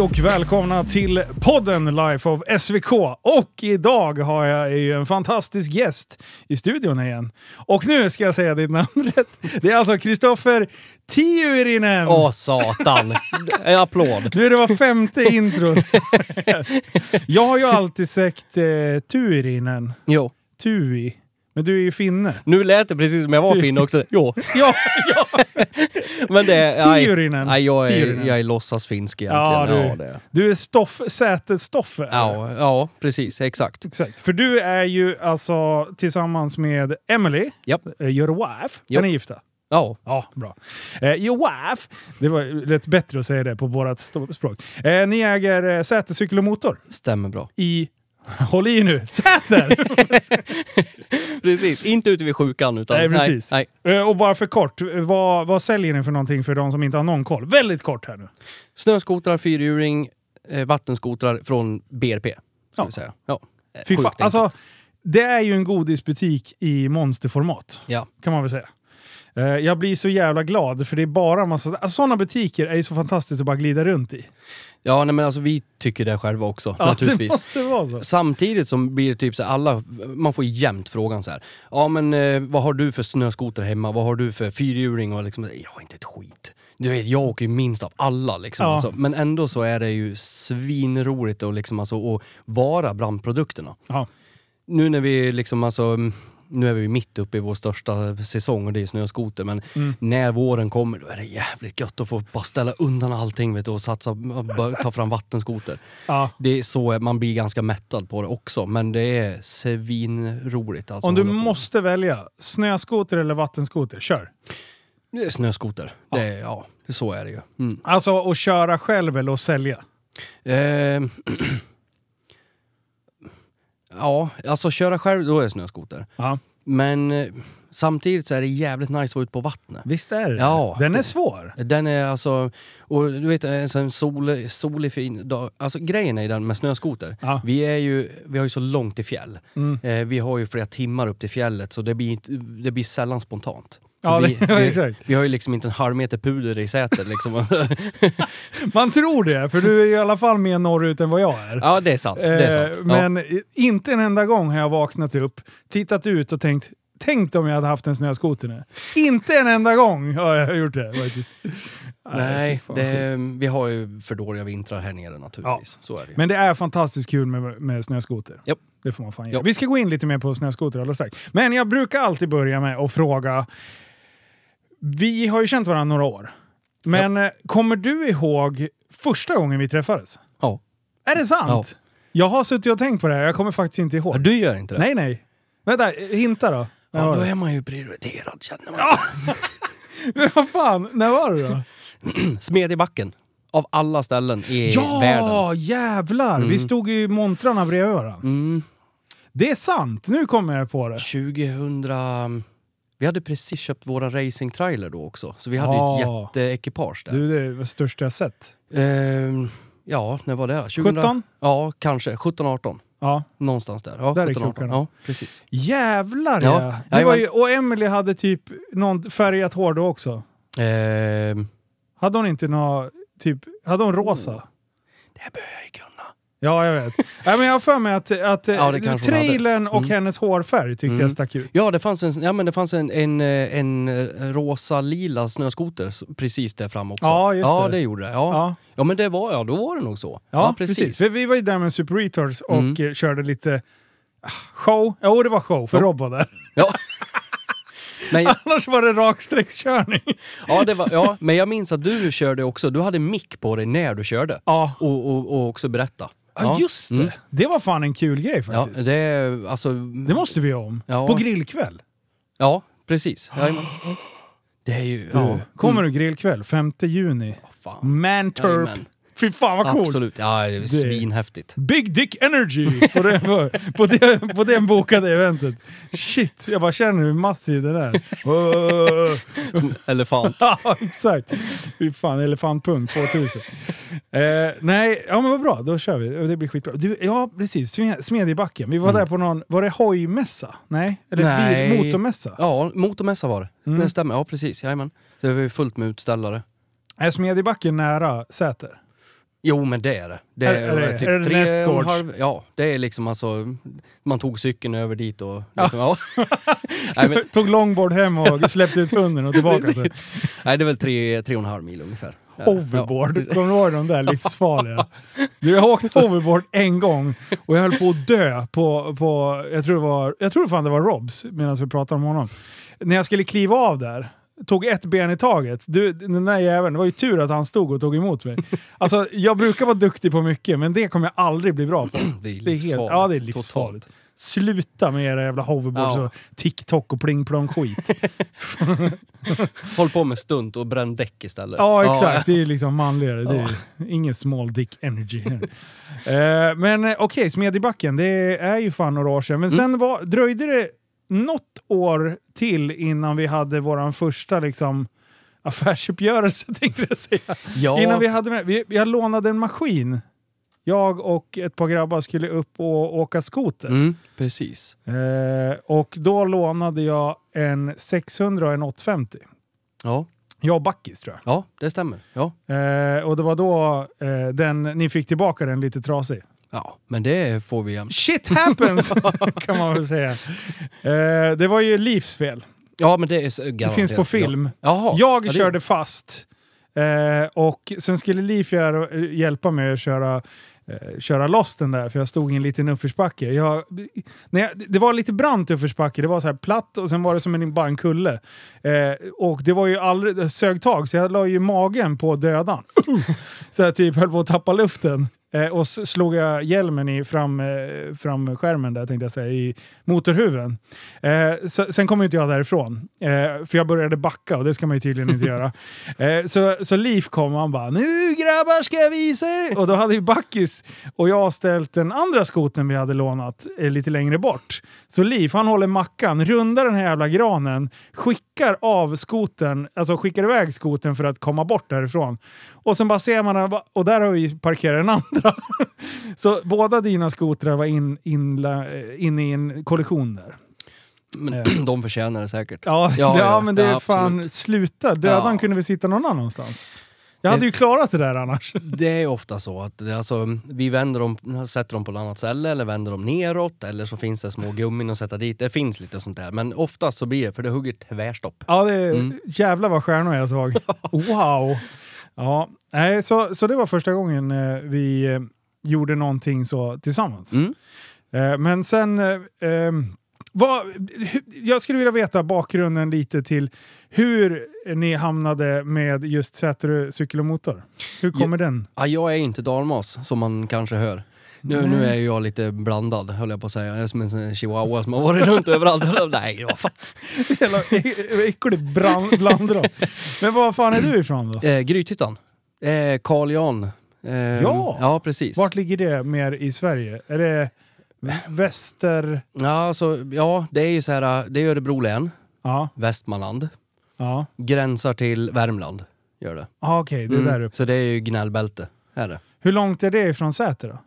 Hej och välkomna till podden Life of SVK. Och idag har jag ju en fantastisk gäst i studion igen. Och nu ska jag säga ditt namn rätt. Det är alltså Kristoffer Tiurinen. Åh satan! En applåd. Du, det var femte introt. jag har ju alltid sagt eh, Tuirinen. Jo. Tui. Men du är ju finne. Nu lät det precis som jag var finne också. Jo. Ja, ja. Men det är... nej. Tiurinen. Nej, jag är, Tiurinen. jag är låtsasfinsk Ja, egentligen. du, Ja, det. är- du är stoff, sätesstoffe. Ja, ja, precis. Exakt. Exakt. För du är ju alltså tillsammans med Emily, Japp. eh, your wife. Jo. Är ni gifta? Ja. Ja, bra. Eh, your wife, det var rätt bättre att säga det på vårt språk. Eh, ni äger eh, Säter cykel och motor Stämmer bra. i, håll i nu, Säter! Precis. Inte ute vid sjukan utan... Nej, precis. Nej, Eh, och bara för kort, vad, vad säljer ni för någonting för de som inte har någon koll? Väldigt kort här nu. Snöskotrar, fyrhjuling, eh, vattenskotrar från BRP. Ja. vi säga. Ja. Eh, Fy fan, alltså, det är ju en godisbutik i monsterformat. Ja. kan man väl säga. Jag blir så jävla glad för det är bara massa... Alltså, sådana butiker är ju så fantastiskt att bara glida runt i. ja, nej, men alltså vi tycker det själva också. Ja, naturligtvis. det måste vara så. Samtidigt som blir det typ så här, alla, man får jämt frågan så här. Ja men eh, vad har du för snöskoter hemma? Vad har du för fyrhjuling? Och liksom, jag har inte ett skit. Du vet, jag åker ju minst av alla liksom. Ja. Alltså, men ändå så är det ju svinroligt att liksom alltså, att vara bland produkterna. Ja. Nu när vi liksom alltså, nu är vi mitt uppe i vår största säsong och det är snöskoter. Men Mm. när våren kommer då är det jävligt gött att få bara ställa undan allting vet du, och satsa, ta fram vattenskoter. Ja. Det är så man blir ganska mättad på det också, men det är svinroligt. Alltså, Om du måste välja, snöskoter eller vattenskoter, kör. Snöskoter. Det är, ja, det, så är det ju. Mm. Alltså att köra själv eller att sälja. Eh, ja, alltså köra själv, då är det snöskoter. Ja. Men eh, samtidigt så är det jävligt nice att vara ute på vattnet. Visst är det Ja, Den är svår. Den är alltså, och du vet en sån sol, solig fin dag. Alltså grejen är den med snöskoter. Ja. Vi, är ju, vi har ju så långt till fjäll. Mm. Eh, vi har ju flera timmar upp till fjället så det blir, inte, det blir sällan spontant. Ja, vi, det, ja, exakt. vi har ju liksom inte en halv meter puder i sätet liksom. Man tror det, för du är i alla fall mer norrut än vad jag är. ja, det är sant. Det är Eh, sant. Ja. Men inte en enda gång har jag vaknat upp, tittat ut och tänkt Tänk om jag hade haft en snöskoter nu. Inte en enda gång har jag gjort det faktiskt. Nej, det, vi har ju för dåliga vintrar här nere naturligtvis. Så är det. Men det är fantastiskt kul med, med snöskoter. Japp. Det får man fan. Japp. Vi ska gå in lite mer på snöskoter alldeles strax. Men jag brukar alltid börja med att fråga. Vi har ju känt varandra några år. Men eh, kommer du ihåg första gången vi träffades? Ja. Är det sant? Jag har suttit och tänkt på det här, jag kommer faktiskt inte Ja, ihåg. Du gör inte det? Nej, nej. Vänta, hinta då. När Ja, då är man ju prioriterad känner man. Men vad fan, när var det då? Smedjebacken. Av alla ställen i världen. Ja, jävlar! Vi stod i montrarna bredvid varandra. Mm. Det är sant, nu kommer jag på det. 2000... Vi hade precis köpt våra racingtrailer då också, så vi hade Ja. ett jätteekipage där. Du, det är det största jag sett. Ehm, ja, när var det? då? 2000 17? Ja, kanske. 17, 18. Ja. Någonstans där. Ja, Där är 17, 18. krokarna. Ja, precis. Jävlar Ja, ja! Det var ju, och Emily hade typ någon färgat hår då också. Ehm, Hade hon inte något, typ, hade hon rosa? det här jag ju kunna. Ja, jag vet. Nej, men jag har för mig att, att Ja, trailern och Mm. hennes hårfärg tyckte Mm. jag stack ut. Ja, det fanns en, ja, men det fanns en, en, en rosa-lila snöskoter precis där fram också. Ja, just ja, det. det gjorde det. Ja. Ja. Ja, men det var, ja, då var det nog så. ja, precis. För vi var ju där med Super Retards och Mm. eh, körde lite ah, show. Jo, det var show, för Ja. Rob var där. Ja. Men, jag- Annars var det raksträckskörning. ja, det var, ja, men jag minns att du körde också, du hade mick på dig när du körde. Ja, Och, och, och också berätta. Ja just det. Mm. Det var fan en kul grej Ja, faktiskt. det, är- alltså, Det måste vi göra om. Ja. På grillkväll. Ja, precis. Jajamän. Det är ju... Ja. Ja. Kommer du grillkväll? 5 juni. Fan. Mantorp. Fy fan vad coolt! Absolut. Ja, det är svinhäftigt. Big Dick Energy på det, på, det, på det bokade eventet. Shit, jag bara känner hur massiv den är. Elefant. Ja, exakt. Fy fan, elefantpung 2000. Eh, nej, ja men vad bra, då kör vi. Det blir skitbra. Du, ja, precis. Sme- Smedjebacken. Vi var där på någon, var det hojmässa? Nej? Eller Nej. bil, motormässa? Ja, motormässa var det. Mm. Det stämmer. Ja, precis. Jajamän. Det var fullt med utställare. Är Smedjebacken nära Säter? Jo men det är det. Det Är- är det- typ är det tre och nästgårds? halv, Ja, det är liksom alltså, man tog cykeln över dit och liksom, ja. nej, men, Tog longboard hem och släppte ut hunden och tillbaka. Så. nej, det är väl tre, tre och en halv mil ungefär. Hoverboard, Ja. kommer du ihåg de där livsfarliga? Du, jag har åkt hoverboard en gång och jag höll på att dö på, på jag tror det var, jag tror fan det var Robs medan vi pratade om honom. När jag skulle kliva av där, tog ett ben i taget. Du, den där jäveln, det var ju tur att han stod och tog emot mig. Alltså, jag brukar vara duktig på mycket, men det kommer jag aldrig bli bra på. Det är Det är helt, livsfarligt. ja, det är livsfarligt. Sluta med era jävla hoverboards Ja. och TikTok och pling plong skit. Håll på med stunt och bränn däck istället. Ja, exakt. Det är liksom manligare. Det är ingen small dick energy. Eh, men eh, okej, Smedjebacken, det är ju fan några år sedan. Men sen var, dröjde det något år till innan vi hade vår första liksom, affärsuppgörelse, tänkte jag säga. Ja. Innan vi hade vi, jag lånade en maskin. Jag och ett par grabbar skulle upp och åka skoter. Mm, precis. Eh, och då lånade jag en 600 och en 850. Ja. Jag och Backis tror jag. ja, det stämmer. Ja. Eh, och det var då eh, den, ni fick tillbaka den lite trasig. Ja, men det får vi jämt. Shit happens! kan man väl säga. Eh, det var ju Livs fel. Ja, men det är så- Det garanterat. finns på film. Ja. Jaha. Jag ja, det- körde fast. Eh, och sen skulle göra- hjälpa mig att köra, eh, köra loss den där, för jag stod i en liten uppförsbacke. Jag, när jag, det var lite brant uppförsbacke, det var så här platt och sen var det som en, bara en kulle. Eh, och det var ju aldrig, sög tag, så jag la ju magen på dödan. så jag typ höll på att tappa luften. Eh, och så slog jag hjälmen i fram, eh, framskärmen där tänkte jag säga, i motorhuven. Eh, så, sen kom inte jag därifrån, eh, för jag började backa och det ska man ju tydligen inte göra. Eh, så, så Liv kom och han bara “Nu grabbar ska jag visa er!” Och då hade ju Backis och jag ställt den andra skoten vi hade lånat eh, lite längre bort. Så Liv han håller mackan, rundar den här jävla granen, skickar av skoten, alltså skickar iväg skoten för att komma bort därifrån. Och sen bara ser man och där har vi parkerat den andra. Så båda dina skotrar var in, eh, inne i en kollision där. Men de förtjänar det säkert. Ja, Ja, det, ja, men det är Ja, fan, absolut. sluta. Dödan Ja. kunde vi sitta någon annanstans. Jag hade ju klarat det där annars. Det är ofta så att det, alltså, vi vänder dem, sätter dem på ett annat ställe eller vänder dem neråt eller så finns det små gummin att sätta dit. Det finns lite sånt där. Men oftast så blir det, för det hugger tvärstopp. Ja, det, Mm. jävlar vad stjärnor jag såg. Wow! Ja, nej, så, så det var första gången eh, vi eh, gjorde någonting så tillsammans. Mm. Eh, men sen... Eh, eh, vad, jag skulle vilja veta bakgrunden lite till hur ni hamnade med just Säterö cykel och motor. Hur kommer den? Ja, jag är inte dalmas som man kanske hör. Nu, nu är jag lite blandad höll jag på att säga. Jag är som en chihuahua som har varit runt överallt. Nej, vad fan. Jävla äckligt brand- blandras. Men var fan är du ifrån då? Eh, Grythyttan. Eh, Carl Jan. Eh, Ja. Ja, precis. Vart ligger det mer i Sverige? Är det väster... Ja, alltså, ja, det är ju så här, det är Örebro län, Ja, Västmanland. ja. Gränsar till Värmland, gör det. Ah, Okej, det är där uppe. Så det är ju gnällbälte, är det. Hur långt är det ifrån Säter då?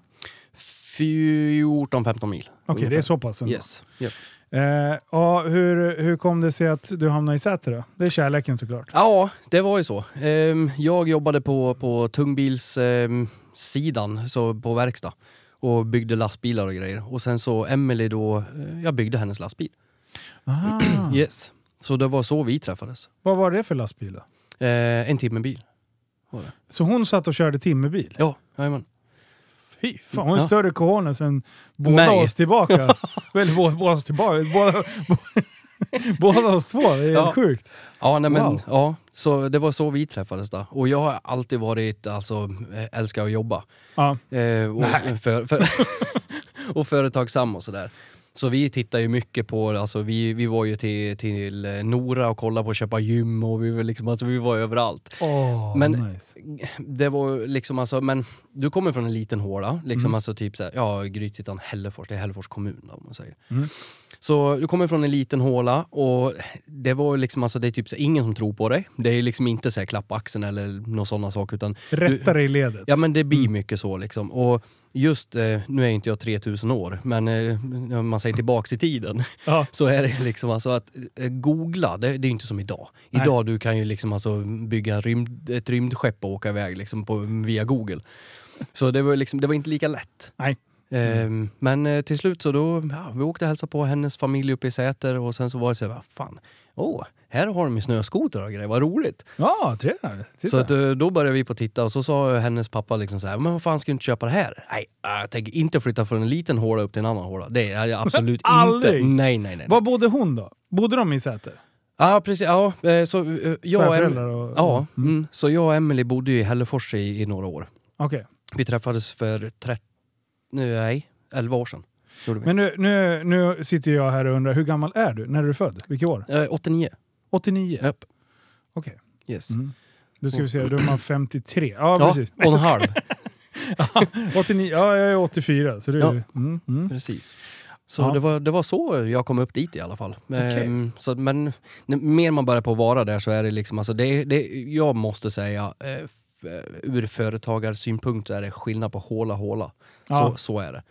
14-15 mil. Okej, det är så pass ändå. Yes. Yep. Eh, och hur, hur kom det sig att du hamnade i Säter då? Det är kärleken såklart. Ja, det var ju så. Ehm, jag jobbade på, på tungbilssidan, sidan så på verkstad. Och byggde lastbilar och grejer. Och sen så Emily då, eh, jag byggde hennes lastbil. Aha. Yes. Så det var så vi träffades. Vad var det för lastbil då? Eh, en timmerbil. Så hon satt och körde timmerbil? Ja, jajamän. Fy fan, hon har Ja. större cojones än båda Mig. oss tillbaka. Väl båda, båda oss tillbaka. Båda, båda oss två, det är Ja. helt sjukt. Ja, nej, men, Wow. ja, så det var så vi träffades då. Och jag har alltid varit, alltså, eh, älskar att jobba. Ja. Eh, och, Nej. för, för, och företagsam och sådär. Så vi tittar ju mycket på, alltså vi, vi var ju till, till Nora och kollade på att köpa gym och vi var, liksom, alltså, vi var överallt. Åh, Men- nice. Det var liksom alltså, men du kommer från en liten håla, liksom Mm. alltså typ såhär, ja Grythyttan, Hällefors, det är Hällefors kommun då, om man säger. Mm. Så du kommer från en liten håla och det var liksom alltså, det är typ så, ingen som tror på dig. Det är liksom inte så här, klappa axeln eller några sådana saker utan Rätta dig i ledet. Ja men det blir Mm. mycket så liksom. Och just, eh, nu är inte jag 3000 år, men eh, om man säger tillbaks i tiden, Ja. så är det liksom alltså att eh, googla, det, det är inte som idag. Nej. Idag du kan ju liksom alltså bygga rymd, ett rymdskepp och åka iväg liksom på, via Google. Så det var, liksom, det var inte lika lätt. Nej. Ehm, men till slut så då, ja, vi åkte och hälsade på hennes familj uppe i Säter och sen så var det så här, vad fan, åh, här har de ju snöskotrar och grejer, vad roligt. Ja, trevligt. Så att, eh, då började vi på att titta och så sa hennes pappa liksom så här, men vad fan ska du inte köpa det här? Nej, jag tänker inte flytta från en liten håla upp till en annan håla. Det är jag absolut inte. Aldrig? Nej, nej, nej. Var bodde hon då? Bodde de i Säter? Ja, precis. Ja, eh, så eh, jag och och... Ja, Mm. mm. så jag och Emily bodde i Hällefors i, i några år. Okej. Vi träffades för 30, nej, 11 år sedan. Men nu, nu, nu sitter jag här och undrar, hur gammal är du? När är du född? Vilket år? Eh, 89. 89? Japp. Okej. Yes. Mm. Då ska vi se, då är man 53. Ja, Ja, precis. och en halv. 89, ja, jag är 84. Så det är, Ja. mm, mm. Precis. Så Ja. det, var, det var så jag kom upp dit i alla fall. Okej. Ehm, så, men mer man börjar på att vara där så är det liksom, alltså det, det, jag måste säga, eh, eh, ur företagarsynpunkt så är det skillnad på håla håla. Ja. Så, så är det.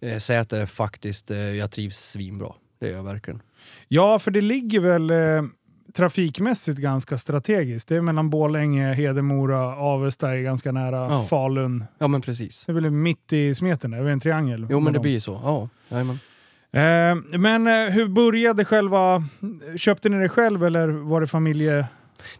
Eh, Säter faktiskt, eh, jag trivs svinbra. Det gör jag verkligen. Ja, för det ligger väl eh, trafikmässigt ganska strategiskt. Det är mellan Borlänge, Hedemora, Avesta är ganska nära Ja. Falun. Ja men precis. Det är väl mitt i smeten där, det är en triangel. Jo men det dem. blir så. Ja, jajamän. Eh, men eh, hur började själva... Köpte ni det själv eller var det familje...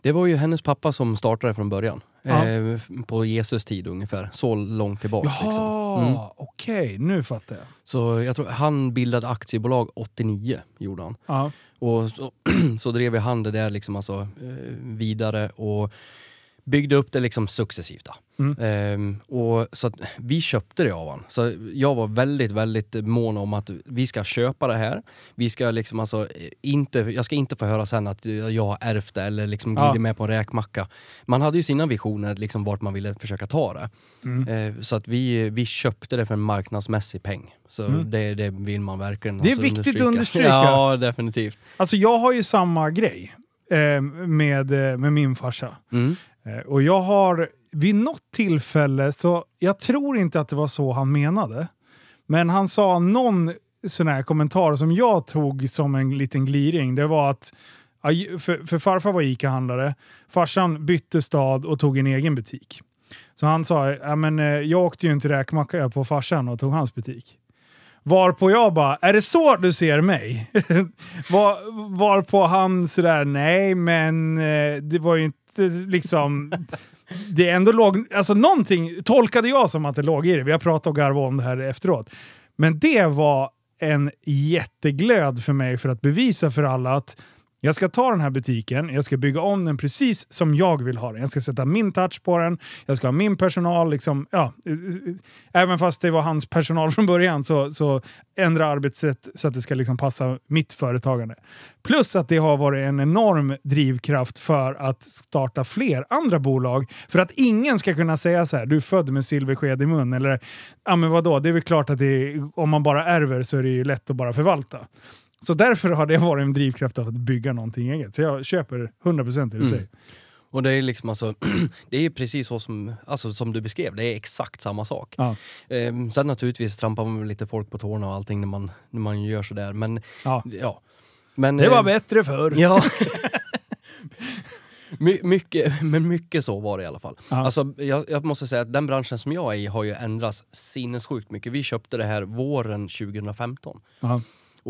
Det var ju hennes pappa som startade från början. Ja. Eh, på Jesus tid ungefär. Så långt tillbaks. Jaha, Liksom. Mm. okej, nu fattar jag. Så jag tror han bildade aktiebolag 89, gjorde han. Ja. Och så, så drev han det där liksom alltså, eh, vidare och byggde upp det liksom successivt. Mm. Ehm, och så att vi köpte det av han. Så jag var väldigt, väldigt mån om att vi ska köpa det här. Vi ska liksom alltså eh, inte, jag ska inte få höra sen att jag har ärvt det eller liksom Ja. med på en räkmacka. Man hade ju sina visioner liksom vart man ville försöka ta det. Mm. Eh, Så att vi, vi köpte det för en marknadsmässig peng. Så Mm. det, det vill man verkligen Det är alltså viktigt att understryka. Ja, definitivt. Alltså jag har ju samma grej eh, med, eh, med min farsa. Mm. Eh, och jag har vid något tillfälle, så jag tror inte att det var så han menade, men han sa någon sån här kommentar som jag tog som en liten gliring. Det var att, för, för farfar var ICA-handlare, farsan bytte stad och tog en egen butik. Så han sa, ja, men, eh, jag åkte ju inte räkmacka på farsan och tog hans butik. Varpå jag bara, är det så du ser mig? Var, varpå han sådär, nej men eh, det var ju inte liksom... Det är ändå låg, alltså någonting tolkade jag som att det låg i det. Vi har pratat och garvat om det här efteråt. Men det var en jätteglöd för mig för att bevisa för alla att jag ska ta den här butiken, jag ska bygga om den precis som jag vill ha den. Jag ska sätta min touch på den, jag ska ha min personal. Liksom, ja, eh, eh, eh, även fast det var hans personal från början så, så ändra arbetssätt så att det ska liksom passa mitt företagande. Plus att det har varit en enorm drivkraft för att starta fler andra bolag. För att ingen ska kunna säga så här, du är född med silversked i mun. Eller, ja men vadå, det är väl klart att det är, om man bara ärver så är det ju lätt att bara förvalta. Så därför har det varit en drivkraft av att bygga någonting eget. Så jag köper 100% det du Mm. säger. Och det är liksom alltså, det är precis så som, alltså, som du beskrev, det är exakt samma sak. Ja. Ehm, sen naturligtvis trampar man lite folk på tårna och allting när man, när man gör sådär, men Ja. ja. Men, Det var eh, bättre förr. Ja. My, mycket, men mycket så var det i alla fall. Ja. Alltså, jag, jag måste säga att den branschen som jag är i har ju ändrats sinnessjukt mycket. Vi köpte det här våren 2015. Ja.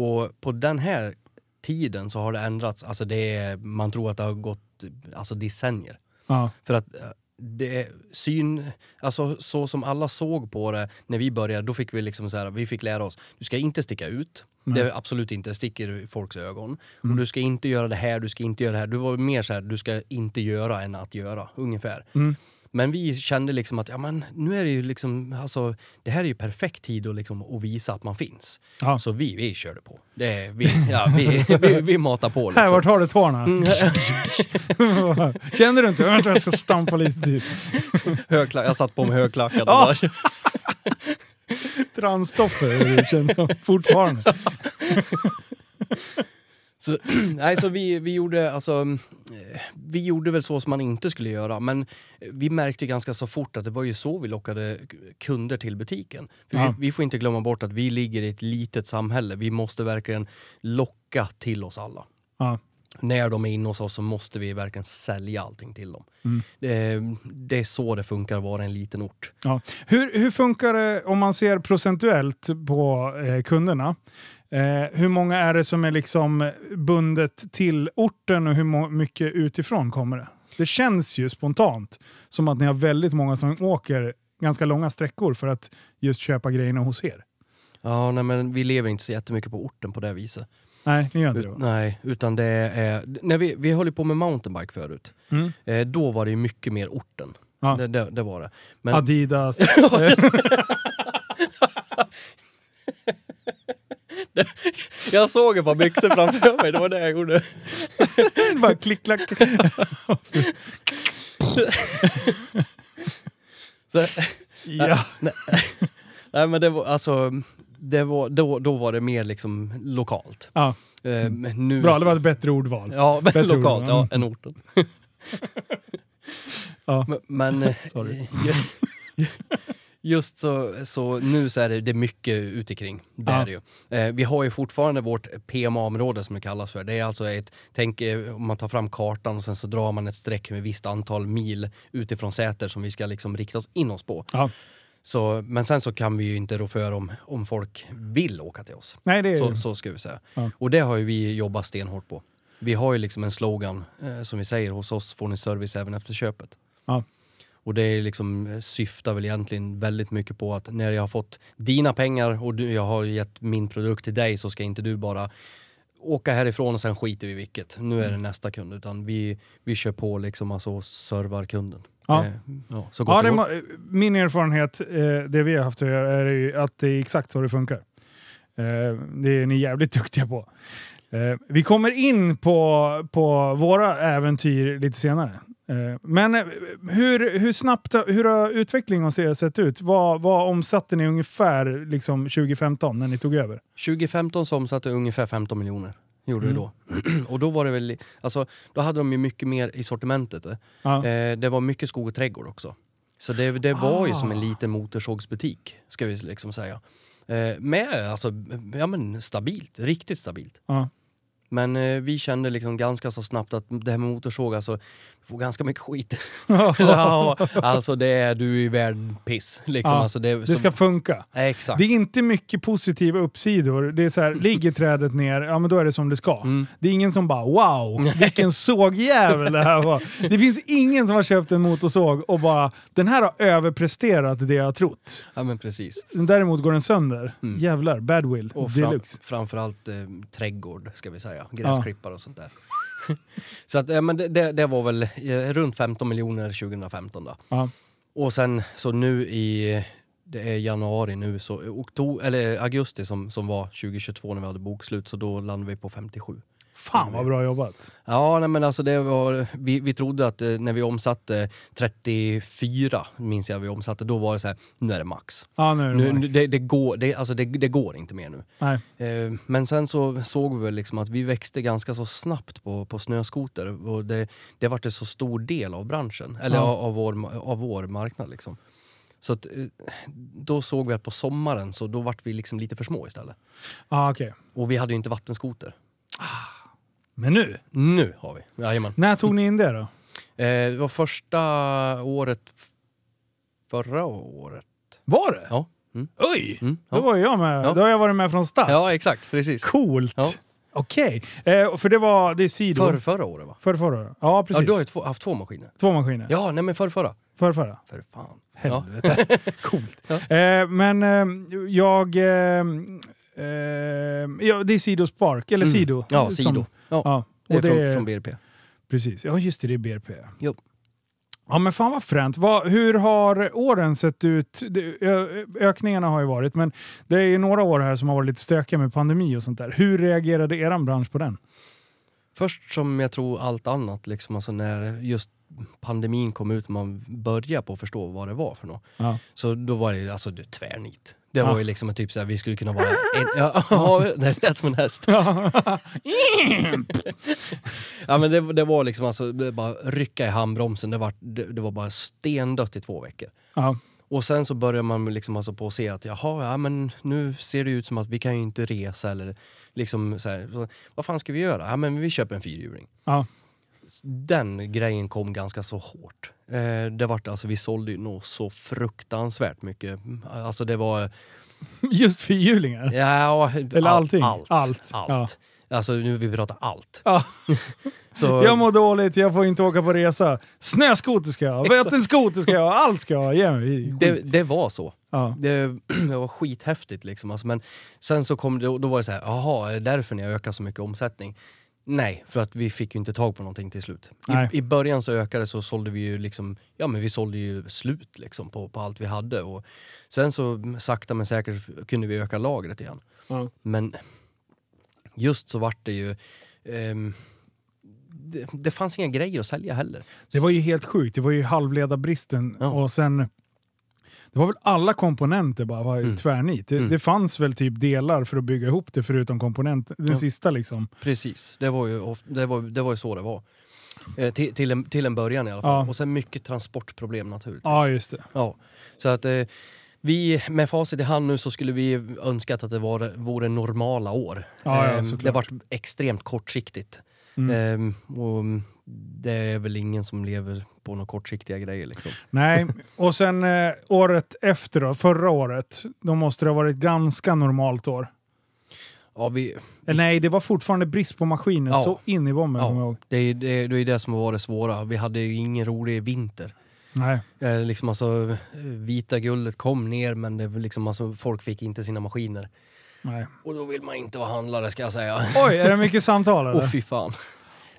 Och på den här tiden så har det ändrats, alltså det är, man tror att det har gått alltså decennier. Ja. För att eh, det syn, alltså så som alla såg på det när vi började, då fick vi liksom så här, vi fick lära oss, du ska inte sticka ut. Det är absolut inte sticker i folks ögon. Och du ska inte göra det här, du ska inte göra det här. Du var mer så här, du ska inte göra än att göra, ungefär. Mm. Men vi kände liksom att ja, men nu är det ju liksom, alltså, det här är ju perfekt tid att, liksom, att visa att man finns. Ja. Så vi, vi körde på. Det vi, ja, vi, vi, vi matar på liksom. Här, vart har du tårna? Mm, Kände du inte? Vänta, jag ska stampa lite till. högklack, jag satt på mig högklackat Ja. Transstoffer känns som fortfarande. Så, nej, så vi, vi gjorde alltså, vi gjorde väl så som man inte skulle göra, men vi märkte ganska så fort att det var ju så vi lockade kunder till butiken. För Ja. vi, vi får inte glömma bort att vi ligger i ett litet samhälle. Vi måste verkligen locka till oss alla. Ja. När de är inne hos oss så måste vi verkligen sälja allting till dem. Mm. Det, det är så det funkar att vara en liten ort. Ja. Hur, hur funkar det om man ser procentuellt på eh, kunderna? Eh, hur många är det som är liksom bundet till orten och hur mycket utifrån kommer det? Det känns ju spontant som att ni har väldigt många som åker ganska långa sträckor för att just köpa grejerna hos er. Ja, nej, men vi lever inte så jättemycket på orten på det viset. Nej, ni gör inte det va? nej, utan det är... När vi, vi höll på med mountainbike förut. Mm. Eh, då var det ju mycket mer orten. Ja. Det, det, det var det. Men, Adidas. jag såg ett par byxor framför mig, det var det jag gjorde. bara klick, klack. Så, Ja. nej men det var alltså... Det var, då, då var det mer liksom lokalt. ja. Eh, men nu, Bra, det var ett bättre ordval. Ja, Bättre lokalt, ord, ja. än orten. Ja. Men, men eh, Sorry. Just så, så nu så är det, det är mycket ute kring. Det är det ju. Eh, vi har ju fortfarande vårt PMA-område som det kallas för. Det är alltså ett, tänk eh, om man tar fram kartan och sen så drar man ett streck med visst antal mil utifrån Säter som vi ska liksom rikta oss in oss på. Ja. Så, men sen så kan vi ju inte rå för om, om folk vill åka till oss. Nej, det är Så, så ska vi säga. Ja. Och det har ju vi jobbat stenhårt på. Vi har ju liksom en slogan eh, som vi säger, hos oss får ni service även efter köpet. Ja. Och det liksom, eh, syftar väl egentligen väldigt mycket på att när jag har fått dina pengar och du, jag har gett min produkt till dig så ska inte du bara åka härifrån och sen skiter vi i vilket. Nu är det Mm. nästa kund. Utan vi, vi kör på liksom alltså servar kunden. Ja. Eh, ja, så gott Ja, det må, min erfarenhet, eh, det vi har haft att göra, är att det är exakt så det funkar. Eh, det är ni jävligt duktiga på. Eh, vi kommer in på, på våra äventyr lite senare. Eh, men eh, hur, hur snabbt hur har utvecklingen hos er sett ut? Vad, vad omsatte ni ungefär liksom 2015 när ni tog över? 2015 så omsatte ungefär 15 miljoner. Gjorde Mm. då. och då var det väl, alltså, då hade de ju mycket mer i sortimentet. eh. Ja. Eh, det var mycket skog och trädgård också. Så det, det var ju Ah. som en liten motorsågsbutik, ska vi liksom säga. Eh, med alltså, ja men stabilt, riktigt stabilt. Ja. Men eh, vi kände liksom ganska så snabbt att det här med motorsåg, alltså, får ganska mycket skit. Ja. ja, alltså det är, du är värd piss. Liksom. Ja, Alltså, det, Det som- ska funka. Exakt. Det är inte mycket positiva uppsidor. Det är så här, ligger trädet ner, ja men då är det som det ska. Mm. Det är ingen som bara wow, vilken sågjävel det här var. Det finns ingen som har köpt en motorsåg och bara den här har överpresterat det jag har trott. Ja men precis. Däremot går den sönder. Mm. Jävlar, badwill. Och fram, Deluxe. framförallt eh, trädgård, ska vi säga. Gräsklippare och sånt där. så att, men det, det, var väl runt 15 miljoner 2015 då. Ja. Och sen så nu i, det är januari nu, så oktober, eller augusti som, som var 2022 när vi hade bokslut, så då landade vi på 57. Fan vad bra jobbat. Ja, nej, men alltså det var, vi, vi trodde att eh, när vi omsatte 34, minns jag vi omsatte, då var det så här, nu är det max. Ja, nu är det Nu, max. nu- det, det, går, det, alltså det, det går inte mer nu. Nej. Eh, Men sen så såg vi väl liksom att vi växte ganska så snabbt på, på snöskoter och det, det vart en så stor del av branschen, eller Ja. av, av, vår, av vår marknad. Liksom. Så att, eh, då såg vi att på sommaren så då vart vi liksom lite för små istället. Ja, okej. Och vi hade ju inte vattenskoter. Men nu, Nu har vi, jajamän. när tog ni in det då? Eh, det var första året förra året. Var det? Ja. Mm. Oj! Mm, Då ja. var jag med. Ja. Då har jag varit med från start. ja, exakt. Precis. Coolt! Ja. Okej. Eh, för det var, det är Sido. För förra året va? För förra. Ja, Ja, precis. du har ju två, haft två maskiner. Två maskiner. Ja, nej men för förra. För förra. För fan. Ja. Helvete. Coolt. Ja. Eh, men eh, jag... Eh, eh, ja, det är Sido Spark, eller Mm. Sido. Ja, som- Sido. Ja, Ja, det är det från, är, från BRP. precis. Ja, just det, det är BRP. Jo. Ja, men fan vad fränt. Vad, hur har åren sett ut? Ö, ökningarna har ju varit, men det är ju några år här som har varit lite stökiga med pandemi och sånt där. Hur reagerade eran bransch på den? Först som jag tror allt annat, liksom, alltså när just pandemin kom ut och man började på att förstå vad det var för något. Ja. Så då var det alltså det tvärnit. Det var ju liksom en typ såhär, vi skulle kunna vara en, ja, ja, det lät som en häst. Ja men det, det var liksom alltså, det bara rycka i handbromsen, det var, det, det var bara stendött i två veckor. Ja. Och sen så börjar man liksom alltså på att se att jaha, ja men nu ser det ut som att vi kan ju inte resa eller liksom så här, så, vad fan ska vi göra? Ja men vi köper en fyrhjuling. Ja. Den grejen kom ganska så hårt. Eh, det vart alltså, vi sålde ju nog så fruktansvärt mycket. Alltså det var... Just fyrhjulingar. Ja, Eller allting? Allt. Allt, allt. Alltså nu vi pratar allt. Ja. Så, Jag mår dåligt, jag får inte åka på resa. Snöskoter ska jag ha, Exakt. vattenskoter ska jag ha, allt ska jag ha. Mig det, det var så. Ja. Det, det var skithäftigt liksom. Alltså, men sen så kom det, då var det så här, jaha, är det därför ni har ökat så mycket omsättning? Nej, för att vi fick ju inte tag på någonting till slut. I, I början så ökade så sålde vi ju liksom, ja men vi sålde ju slut liksom på, på allt vi hade och sen så sakta men säkert kunde vi öka lagret igen. Ja. Men just så vart det ju, ehm, det, det fanns inga grejer att sälja heller. Det var ju helt sjukt, det var ju halvledarbristen Ja. och sen det var väl alla komponenter bara var Mm. tvärnit. Det, Mm. det fanns väl typ delar för att bygga ihop det förutom komponent, den Ja. sista liksom. Precis, det var ju, det var, det var ju så det var. Eh, till, till, en, till en början i alla fall. Ja. Och sen mycket transportproblem naturligtvis. Ja, just det. Ja, så att eh, vi med facit i hand nu så skulle vi önskat att det var, vore normala år. Ja, ja, Ehm, det varit extremt kortsiktigt. Mm. Ehm, och det är väl ingen som lever på några kortsiktiga grejer liksom. Nej, och sen eh, året efter då, förra året, då måste det ha varit ganska normalt år. Ja, vi, Eh, nej, det var fortfarande brist på maskiner, Ja. så in i bomben ja, det, är, det, är- det är det som var det svåra. Vi hade ju ingen rolig vinter. Nej. Eh, liksom alltså, eh, vita guldet kom ner men det, liksom alltså, folk fick inte sina maskiner. nej. Och då vill man inte vara handlare ska jag säga. Oj, är det mycket samtal eller? Åh fy fan.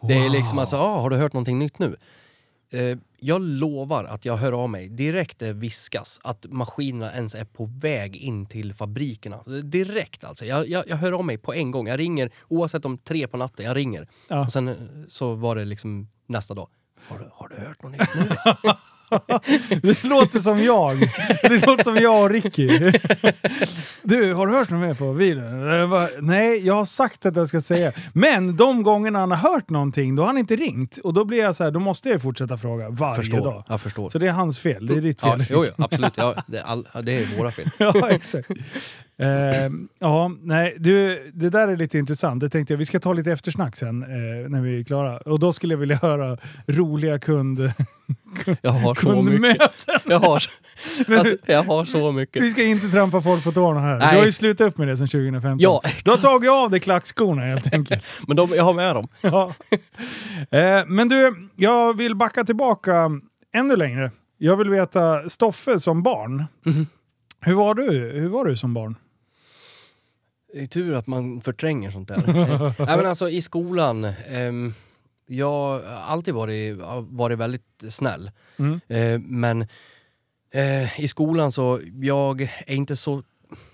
Det är liksom alltså, ah, har du hört någonting nytt nu? Eh, jag lovar att jag hör av mig direkt det viskas att maskinerna ens är på väg in till fabrikerna. Direkt alltså. Jag, jag, jag hör av mig på en gång. Jag ringer oavsett om tre på natten. Jag ringer. Ja. Och sen eh, så var det liksom nästa dag. Har du, har du hört något nytt nu? Det låter som jag. Det låter som jag och Ricky. Du, har du hört något mer på videon? Bara, Nej, jag har sagt att jag ska säga. Men de gångerna han har hört någonting, då har han inte ringt. Och då blir jag så här, då måste jag fortsätta fråga varje förstår. dag. Jag förstår. Så det är hans fel, det är ditt Ja, fel. jo, jo, absolut. Ja, det, är all, ja, det är våra fel. Ja, exakt. Ehm, ja, nej, du, det där är lite intressant. Det tänkte jag, vi ska ta lite eftersnack sen eh, när vi är klara. Och då skulle jag vilja höra roliga kund, Jag har så mycket. Jag har, alltså, jag har så mycket. Vi ska inte trampa folk på tårna här. Nej. Du har ju slutat upp med det sedan 2015. Ja, Du har tagit av dig klackskorna helt enkelt. Men de, jag har med dem. ja. eh, men du, jag vill backa tillbaka ännu längre. Jag vill veta, Stoffe som barn. Mhm. Hur, var du? Hur var du som barn? Det är tur att man förtränger sånt där. Nej, men alltså i skolan, ehm, jag har alltid varit, varit väldigt snäll. Mm. Eh, men eh, i skolan så, jag är inte så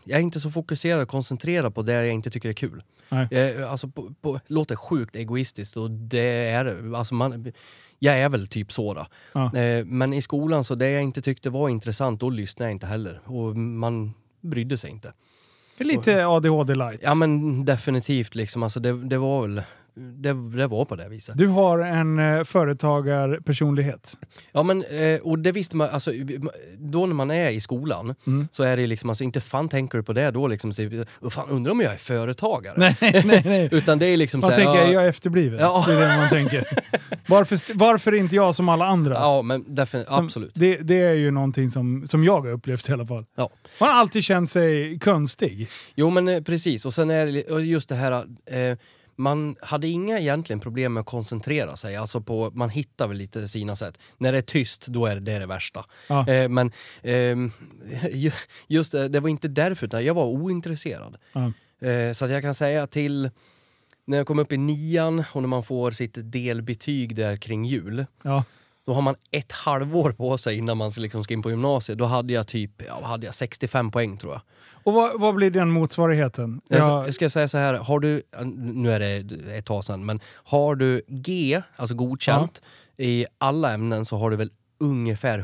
jag är inte så fokuserad och koncentrerad på det jag inte tycker är kul. Nej. Eh, alltså, på, på, låter sjukt egoistiskt och det är det. Alltså man, jag är väl typ så. Ja. Eh, men i skolan så det jag inte tyckte var intressant, då lyssnade jag inte heller. Och man brydde sig inte. Lite ADHD light. Ja men definitivt liksom, alltså det, det var väl, det, det var på det viset. Du har en eh, företagarpersonlighet. Ja men, eh, och det visste man, alltså då när man är i skolan Mm. så är det liksom, alltså inte fan tänker du på det då liksom, så, "Åh, fan undrar om jag är företagare? Nej, nej, nej. Utan det är liksom Man så här, tänker, ja, är jag efterbliven? Ja. Det är det man tänker. Varför, varför inte jag som alla andra? ja men Som- absolut. Det, det är ju någonting som, som jag har upplevt i alla fall. Ja. Man har alltid känt sig konstig. Jo men eh, precis, och sen är det just det här, eh, man hade inga egentligen problem med att koncentrera sig, alltså på, man hittar väl lite sina sätt. När det är tyst, då är det det, är det värsta. Ja. Eh, men ju- just det, det var inte därför, utan jag var ointresserad. Ja. Eh, så att jag kan säga till när jag kom upp i nian och när man får sitt delbetyg där kring jul, Ja. Då har man ett halvår på sig innan man liksom ska in på gymnasiet. Då hade jag typ ja, hade jag 65 poäng tror jag. Och vad, vad blir den motsvarigheten? Jag, Ja, jag ska säga så här, har du, nu är det ett tag sedan, men har du G, alltså godkänt, i alla ämnen så har du väl ungefär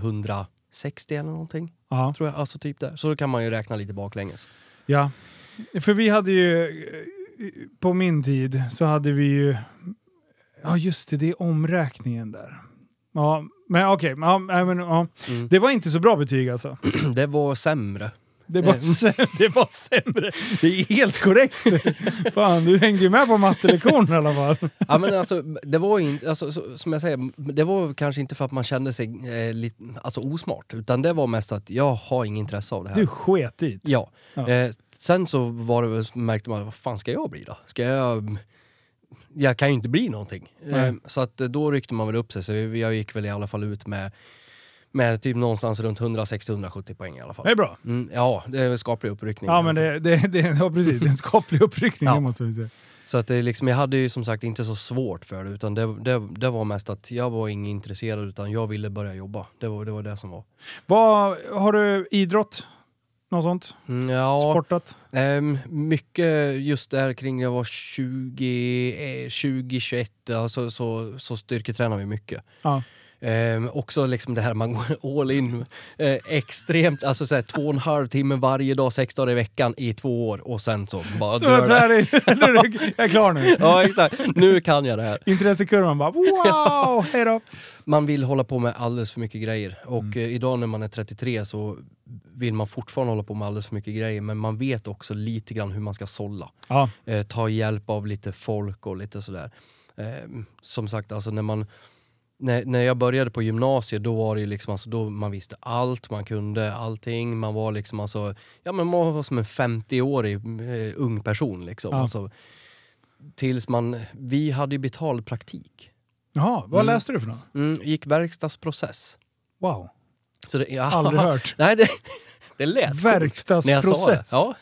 60 eller någonting. Ja. Tror jag. Alltså typ där. Så då kan man ju räkna lite baklänges. ja. För vi hade ju, på min tid så hade vi ju, ja just det, det är omräkningen där. Ja, men okej, ja, nej, men, ja. Mm. det var inte så bra betyg alltså. Det var sämre. Det var, Eh. sä- det var sämre. Det är helt korrekt. Fan, du hängde ju med på mattelektionen i alla fall. Ja men alltså, det var ju inte, alltså, så, som jag säger, det var kanske inte för att man kände sig eh, lite, alltså osmart, utan det var mest att jag har inget intresse av det här. Du sket dit. Ja. Ja. Eh, sen så var det, märkte man, vad fan ska jag bli då? Ska jag... Jag kan ju inte bli någonting. Eh, så att eh, då ryckte man väl upp sig, så jag gick väl i alla fall ut med, med typ någonstans runt 160-170 poäng i alla fall. Det är bra. Mm, ja, det är en skaplig uppryckning. Ja, men det, det, det ja, precis. Det är en skaplig uppryckning, Ja. måste vi säga. Så att det liksom, jag hade ju som sagt inte så svårt för det, utan det, det, det var mest att jag var inte intresserad, utan jag ville börja jobba. Det var det, var det som var. Vad, har du idrott? Något sånt? Mm, ja, Sportat? Ehm, mycket just där kring jag var 20, eh, 20 21, alltså, så, så styrketränar vi mycket. Ja. Ehm, också liksom det här man går all in eh, extremt, alltså såhär två och en halv timme varje dag, sex dagar i veckan i två år och sen så bara Så dör det. jag är klar nu. Ja exakt, nu kan jag det här. Intressekurvan bara wow, hej då. Man vill hålla på med alldeles för mycket grejer och Mm. eh, idag när man är 33 så vill man fortfarande hålla på med alldeles för mycket grejer men man vet också lite grann hur man ska sålla. Ja, eh, ta hjälp av lite folk och lite sådär. Eh, som sagt, alltså när man när, när jag började på gymnasiet då var det liksom, alltså, då man visste allt, man kunde allting, man var liksom alltså, ja men man var som en 50-årig eh, ung person liksom. Ja. Alltså, tills man, vi hade ju betald praktik. Jaha, vad Mm. läste du för något? Mm, gick verkstadsprocess. Wow, Så det, ja, aldrig hört. Nej, det, det lät när jag sa det. Verkstadsprocess. Ja.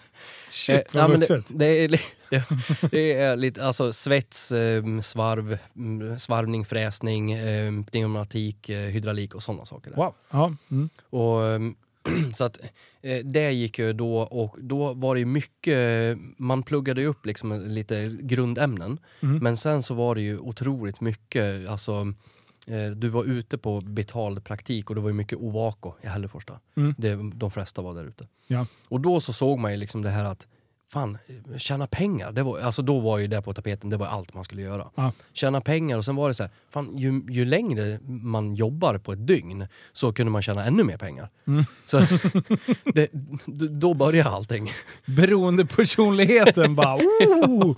Shit Eh, vad ja, men det, vuxet. det, är, det, är lite, alltså svets, eh, svarv, mm, svarvning, fräsning, eh, pneumatik, eh, hydraulik och sådana saker. där. Wow. Ja. Mm. Och, ehm, så att eh, det gick ju då och då var det ju mycket, man pluggade ju upp liksom lite grundämnen. Mm. Men sen så var det ju otroligt mycket, alltså eh, du var ute på betald praktik och det var ju mycket Ovako i Hällefors. Mm. Det, de flesta var där ute. Ja. Och då så såg man ju liksom det här att fan, tjäna pengar, det var, alltså då var ju det på tapeten, det var allt man skulle göra. Ja. Tjäna pengar och sen var det så här, fan, ju, ju längre man jobbar på ett dygn så kunde man tjäna ännu mer pengar. Mm. Så det, då började allting. Beroendepersonligheten bara oh!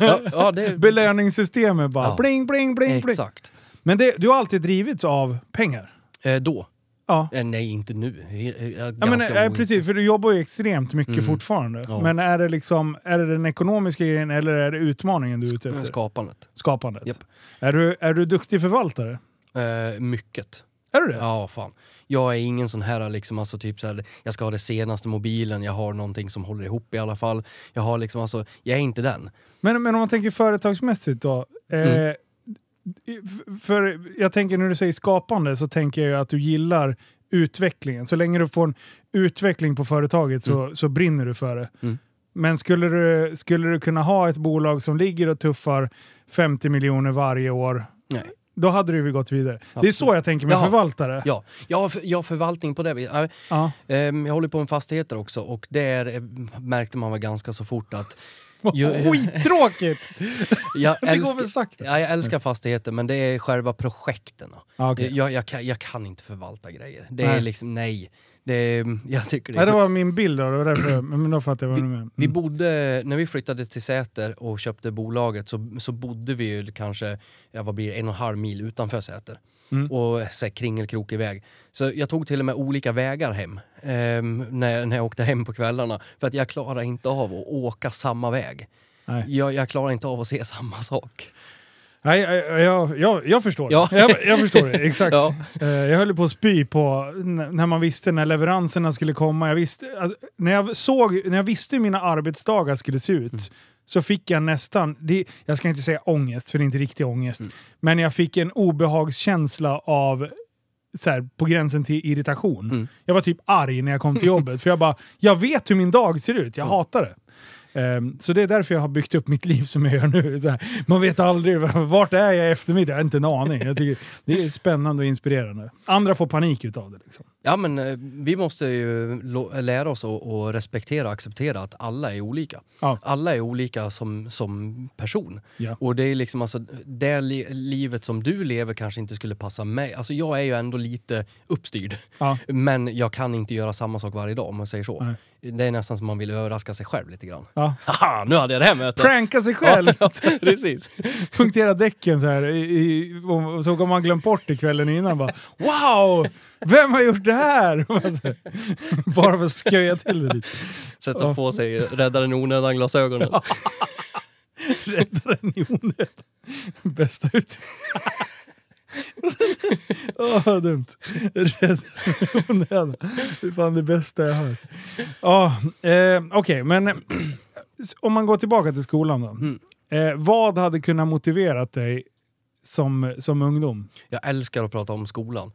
Ja, ja, det, Belöningssystemet bara Ja. bling, bling, bling, bling. exakt. Men det, du har alltid drivits av pengar? Eh, då? Ja. Eh, nej, inte nu. Jag, jag, Ja, men, eh, precis, för du jobbar ju extremt mycket Mm. fortfarande. Ja. Men är det, liksom, är det den ekonomiska grejen eller är det utmaningen du är ute efter? Skapandet. Skapandet. Japp. Är, du, är du duktig förvaltare? Eh, mycket. Är du det? Ja, fan. Jag är ingen sån här liksom, alltså typ så här, jag ska ha det senaste mobilen, jag har någonting som håller ihop i alla fall. Jag har liksom, alltså, jag är inte den. Men, men om man tänker företagsmässigt då. Eh, Mm. För jag tänker när du säger skapande så tänker jag att du gillar utvecklingen. Så länge du får en utveckling på företaget så, så brinner du för det. Mm. Men skulle du, skulle du kunna ha ett bolag som ligger och tuffar 50 miljoner varje år, Nej. då hade du väl gått vidare. Det är Absolut. så jag tänker med Jaha. förvaltare. Ja, jag har, för, jag har förvaltning på det. vi- ja, Ja. ehm, Jag håller på med fastigheter också och där eh, märkte man väl ganska så fort att Jo- Skittråkigt! jag, Det går för sakta. ja, jag älskar fastigheter men det är själva projekten. Ja, okej. Jag, jag, kan, jag kan inte förvalta grejer. Det Nej. är liksom, nej. Det jag tycker det Nej, det var min bild då, därför, men då fattar jag vad du menar. Vi Mm. bodde, när vi flyttade till Säter och köpte bolaget så, så bodde vi ju kanske, ja, vad blir en och en halv mil utanför Säter. Mm. Och så här, kringelkrokig väg. Så jag tog till och med olika vägar hem ehm, när, när jag åkte hem på kvällarna. För att jag klarar inte av att åka samma väg. Nej. Jag, jag klarar inte av att se samma sak. Nej, jag, jag, jag, förstår Ja. Jag, jag förstår det, exakt. Ja. Eh, Jag höll på att spy på när man visste när leveranserna skulle komma. Jag visste, alltså, när, jag såg, när jag visste hur mina arbetsdagar skulle se ut Mm. Så fick jag nästan, det, jag ska inte säga ångest för det är inte riktig ångest, Mm. men jag fick en obehagskänsla av så här, på gränsen till irritation. Mm. Jag var typ arg när jag kom till jobbet för jag bara, jag vet hur min dag ser ut, jag Mm. hatar det. Ehm, så det är därför jag har byggt upp mitt liv som jag gör nu. Här, man vet aldrig, vart är jag i eftermiddag? Jag har inte en aning. Jag tycker det är spännande och inspirerande. Andra får panik utav det. Liksom. Ja men eh, vi måste ju lära oss att att respektera och acceptera att alla är olika. Ja. Alla är olika som, som person. Ja. Och det är liksom alltså, det li livet som du lever kanske inte skulle passa mig. Alltså jag är ju ändå lite uppstyrd. Ja. Men jag kan inte göra samma sak varje dag om man säger så. Nej. Det är nästan som man vill överraska sig själv lite grann. Ja. Haha, nu hade jag det här mötet! Pranka sig själv! Ja, precis. punktera däcken så här. I, i, och så har man glömt bort det kvällen innan. Bara, wow! Vem har gjort det här? Bara för att sköja till det lite. Sätta Ja. på sig räddaren i onödan glasögonen. Räddaren i onödan. Bästa ut. Åh, vad dumt. Onödan. Det är fan det bästa jag hört. Ja, eh, Okej, men eh, om man går tillbaka till skolan då. Mm. Eh, vad hade kunnat motiverat dig som, som ungdom? Jag älskar att prata om skolan.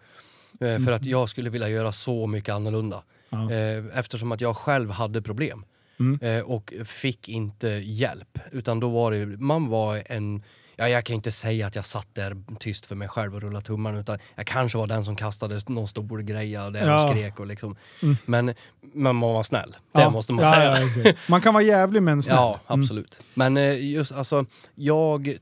Eh, För att jag skulle vilja göra så mycket annorlunda. Ja. Eh, Eftersom att jag själv hade problem. Mm. Eh, Och fick inte hjälp. Utan då var det, man var en... Ja, jag kan inte säga att jag satt där tyst för mig själv och rullade tummarna. Utan jag kanske var den som kastade någon stor grej där Ja. och skrek. Och liksom. Mm. Men, men man var snäll. Det Ja, måste man ja, säga. man kan vara jävlig men snäll. Ja, absolut. Men eh, just alltså, jag eh,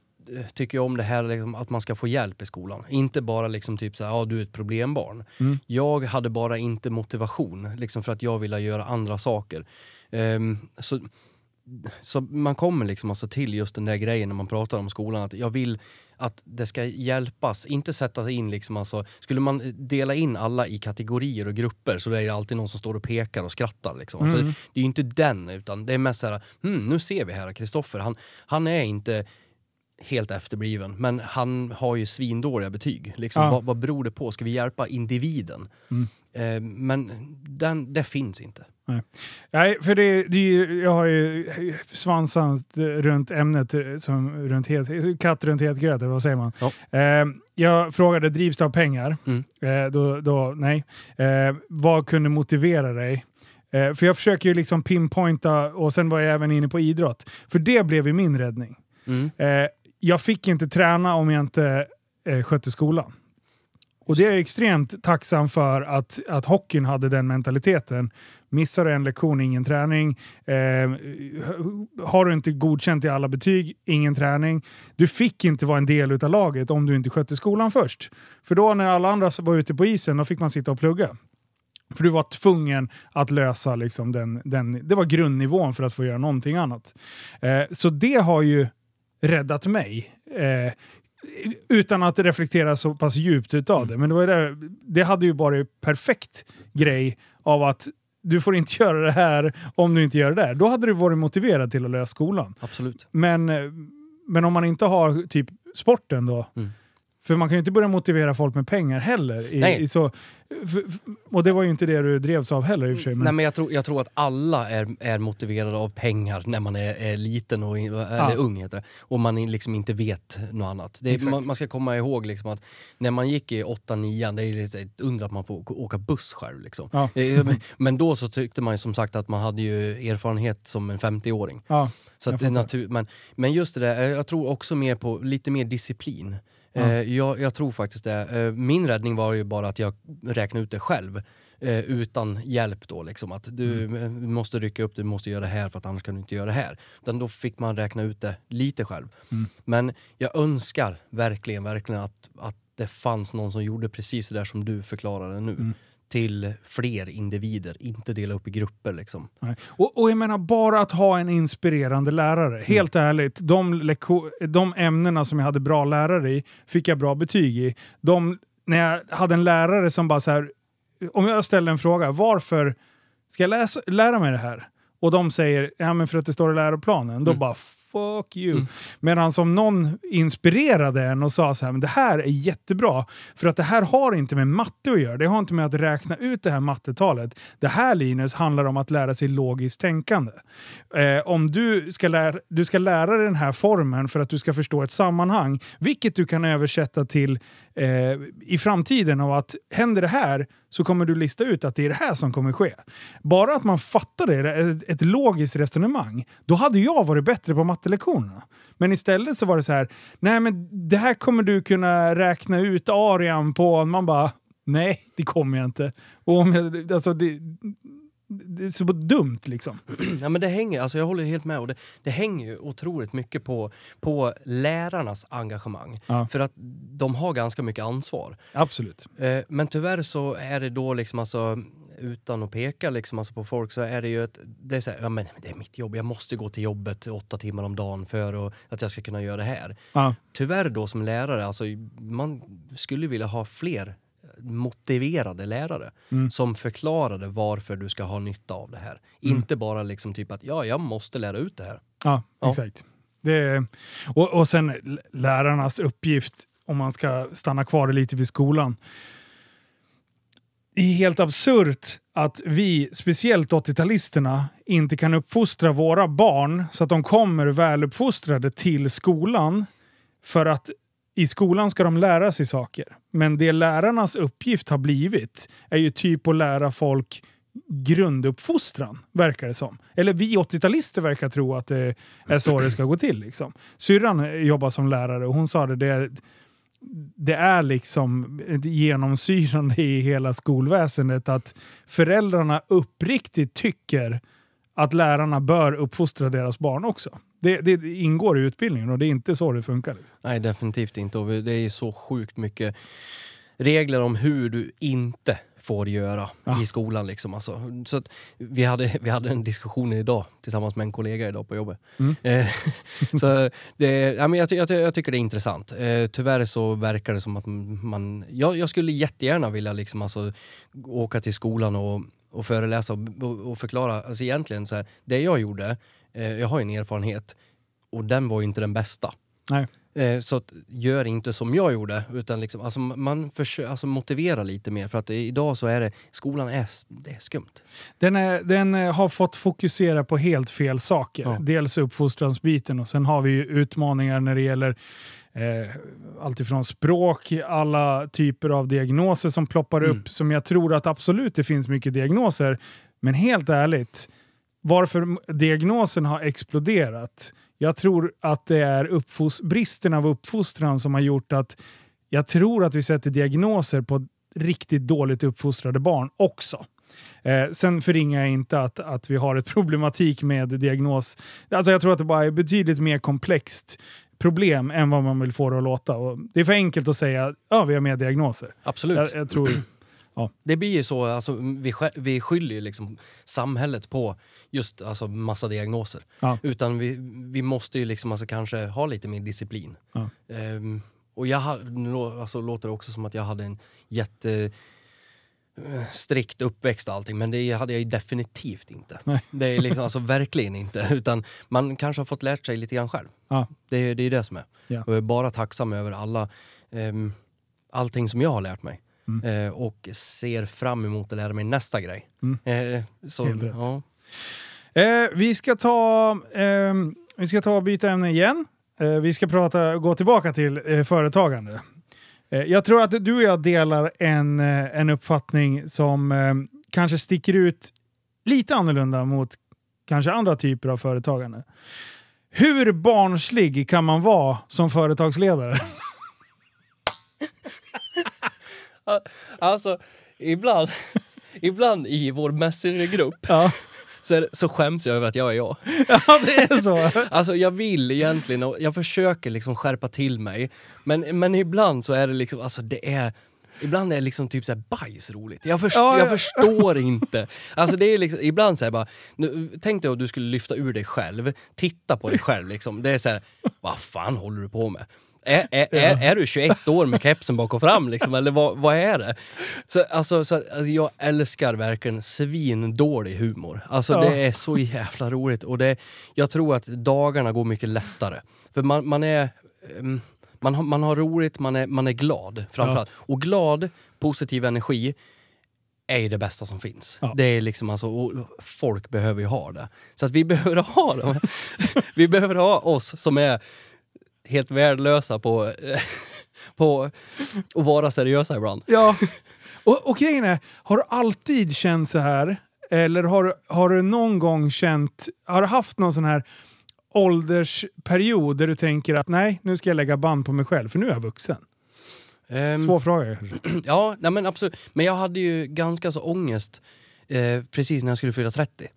tycker ju om det här liksom, att man ska få hjälp i skolan. Inte bara liksom typ så här, ja du är ett problembarn. Mm. Jag hade bara inte motivation liksom för att jag ville göra andra saker. Ehm, så, så man kommer liksom alltså till just den där grejen när man pratar om skolan, att jag vill att det ska hjälpas, inte sätta in liksom alltså, skulle man dela in alla i kategorier och grupper så är det alltid någon som står och pekar och skrattar liksom. Alltså, Mm. det är ju inte den, utan det är mest såhär, hmm, nu ser vi här, Kristoffer, han, han är inte helt efterbliven, men han har ju svindåliga betyg. Liksom, Ja. vad, vad beror det på? Ska vi hjälpa individen? Mm. Eh, men den, det finns inte. Nej, för det, det ju, jag har ju svansat runt ämnet, eh, som, runt het, katt runt het gröt, eller vad säger man? Ja. Eh, jag frågade, drivs det av pengar? Mm. Eh, då, då, nej. Eh, vad kunde motivera dig? Eh, för jag försöker ju liksom pinpointa, och sen var jag även inne på idrott. För det blev ju min räddning. Mm. Jag fick inte träna om jag inte eh, skötte skolan. Och det är jag extremt tacksam för att, att hockeyn hade den mentaliteten. Missar du en lektion, ingen träning. Eh, har du inte godkänt i alla betyg, ingen träning. Du fick inte vara en del av laget om du inte skötte skolan först. För då när alla andra var ute på isen, då fick man sitta och plugga. För du var tvungen att lösa liksom den, den... Det var grundnivån för att få göra någonting annat. Eh, så det har ju räddat mig. Eh, utan att reflektera så pass djupt utav det. Men det, var där, det hade ju varit perfekt grej av att du får inte göra det här om du inte gör det där. Då hade du varit motiverad till att lösa skolan. Absolut. Men, eh, men om man inte har typ sporten då. Mm. För man kan ju inte börja motivera folk med pengar heller. I, Nej. i så, och det var ju inte det du drevs av heller i och för sig. Men, Nej, men jag, tror, jag tror att alla är, är motiverade av pengar när man är, är liten, och, eller Ja. ung heter det, och man liksom inte vet något annat. Det, man, man ska komma ihåg liksom att när man gick i 8-9, det är liksom under att man får åka- buss själv. Liksom. Ja. Eh, men- Men då så tyckte man ju som sagt att man hade ju erfarenhet som en 50-åring. ja, Så det natur, men, men just det där, eh, jag tror också mer på lite mer disciplin. Eh, jag, jag tror faktiskt det. Eh, min räddning var ju bara att jag räknade ut det själv. Eh, utan hjälp då liksom. Att du Mm. måste rycka upp, du måste göra det här för att annars kan du inte göra det här. Utan då fick man räkna ut det lite själv. Mm. Men jag önskar verkligen, verkligen att, att det fanns någon som gjorde precis det där som du förklarade nu. Mm. Till fler individer, inte dela upp i grupper liksom. Och, och jag menar bara att ha en inspirerande lärare. Helt ärligt, de, de ämnena som jag hade bra lärare i fick jag bra betyg i. De, när jag hade en lärare som bara så här, om jag ställer en fråga, varför ska jag läsa, lära mig det här? Och de säger, ja men för att det står i läroplanen. Då Mm. bara fuck you. Mm. Medan som någon inspirerade en och sa så här, men det här är jättebra. För att det här har inte med matte att göra. Det har inte med att räkna ut det här mattetalet. Det här Linus handlar om att lära sig logiskt tänkande. Eh, om du ska, lära, du ska lära dig den här formen för att du ska förstå ett sammanhang, vilket du kan översätta till eh, i framtiden av att händer det här så kommer du lista ut att det är det här som kommer ske. Bara att man fattar det, ett, ett logiskt resonemang, då hade jag varit bättre på mattelektionerna. Men istället så var det så här, nej men det här kommer du kunna räkna ut arian på. Man bara, nej det kommer jag inte. Och om jag, alltså det, det är så dumt liksom. Ja, men det hänger, alltså jag håller helt med. Och det, det hänger ju otroligt mycket på, på lärarnas engagemang. Ja. För att de har ganska mycket ansvar. Absolut. Eh, men tyvärr så är det då liksom alltså utan att peka liksom alltså på folk så är det ju ett, det är så här, ja men det är mitt jobb, jag måste gå till jobbet åtta timmar om dagen för att, jag ska kunna göra det här. Ja. Tyvärr då som lärare, alltså man skulle vilja ha fler motiverade lärare Mm. som förklarade varför du ska ha nytta av det här. Mm. Inte bara liksom typ att ja, jag måste lära ut det här. Ja, Ja. exakt. Det, och, och sen lärarnas uppgift, om man ska stanna kvar lite vid skolan. Det är helt absurt att vi, speciellt 80-talisterna, inte kan uppfostra våra barn så att de kommer väluppfostrade till skolan. För att i skolan ska de lära sig saker. Men det lärarnas uppgift har blivit är ju typ att lära folk grunduppfostran, verkar det som. Eller vi 80-talister verkar tro att det är så det ska gå till. Liksom. Syrran jobbar som lärare och hon sa det, det, det är liksom genomsyrande i hela skolväsendet att föräldrarna uppriktigt tycker att lärarna bör uppfostra deras barn också. Det, det ingår i utbildningen och det är inte så det funkar. Liksom. Nej, definitivt inte. Och det är så sjukt mycket regler om hur du inte får göra Ja. i skolan. Liksom. Alltså, så vi, hade, vi hade en diskussion idag tillsammans med en kollega idag på jobbet. Mm. Eh, så det, ja, men jag, jag, jag tycker det är intressant. Eh, tyvärr så verkar det som att man... Jag, jag skulle jättegärna vilja liksom, alltså, åka till skolan och, och föreläsa och, och förklara. Alltså, egentligen så här, det jag gjorde, jag har ju en erfarenhet och den var ju inte den bästa. Nej. Eh, Så att, gör inte som jag gjorde, utan liksom, alltså, man försöker alltså, motivera lite mer. För att det, idag så är det, skolan är, det är skumt. Den, är, den eh, har fått fokusera på helt fel saker. Ja. Dels uppfostransbiten och sen har vi ju utmaningar när det gäller eh, alltifrån språk, alla typer av diagnoser som ploppar Mm. upp. Som jag tror att absolut det finns mycket diagnoser. Men helt ärligt, varför diagnosen har exploderat. Jag tror att det är bristen av uppfostran som har gjort att jag tror att vi sätter diagnoser på riktigt dåligt uppfostrade barn också. Eh, sen förringar jag inte att, att vi har ett problematik med diagnos. Alltså jag tror att det bara är betydligt mer komplext problem än vad man vill få det att låta. Och det är för enkelt att säga ja, vi har mer diagnoser. Absolut. Jag, jag tror... Det blir ju så, alltså, vi, vi skyller ju liksom samhället på just alltså, massa diagnoser. Ja. Utan vi, vi måste ju liksom alltså, kanske ha lite mer disciplin. Ja. Ehm, och jag alltså, låter det också som att jag hade en jätte eh, strikt uppväxt och allting, men det hade jag ju definitivt inte. Nej. Det är liksom, alltså verkligen inte. Utan man kanske har fått lärt sig lite grann själv. Ja. Det, är- det är det som är. Ja. Och jag är bara tacksam över alla, ehm, allting som jag har lärt mig. Mm. Eh, och ser fram emot att lära mig nästa grej. Mm. Eh, så, Helt rätt. ja. Eh, vi ska ta ehm, vi ska ta och byta ämne igen. Eh, vi ska prata, gå tillbaka till eh, företagande. Eh, jag tror att du och jag delar en, eh, en uppfattning som eh, kanske sticker ut lite annorlunda mot kanske andra typer av företagande. Hur barnslig kan man vara som företagsledare? Alltså, ibland, ibland i vår messengergrupp Ja, så, är så skäms jag över att jag är jag. ja det är så. Alltså jag vill egentligen, och jag försöker liksom skärpa till mig. Men, men ibland så är det liksom, alltså det är... Ibland är det liksom typ såhär bajs roligt. Jag, först, Ja, ja. jag förstår inte. Alltså det är liksom, ibland såhär bara, nu, tänk dig att du skulle lyfta ur dig själv, titta på dig själv liksom. Det är såhär, vad fan håller du på med? Är, är, är, är du 21 år med kepsen bak och fram liksom, eller vad, vad är det? Så, alltså, så, alltså, jag älskar verkligen svindålig humor. Alltså Ja. det är så jävla roligt och det, jag tror att dagarna går mycket lättare. För man, man är... ehm, man har, man har roligt, man är, man är glad framförallt. Och glad, positiv energi är ju det bästa som finns. Ja. Det är liksom alltså, folk behöver ju ha det. Så att vi behöver ha dem. vi behöver ha oss som är helt värdelösa på, på att vara seriösa ibland. Ja. Och, och grejen är, har du alltid känt så här? Eller har, har du någon gång känt, har du haft någon sån här åldersperiod där du tänker att nej, nu ska jag lägga band på mig själv för nu är jag vuxen? Ehm, Svår fråga. Ja, nej men absolut. Men jag hade ju ganska så ångest eh, precis när jag skulle fylla 30.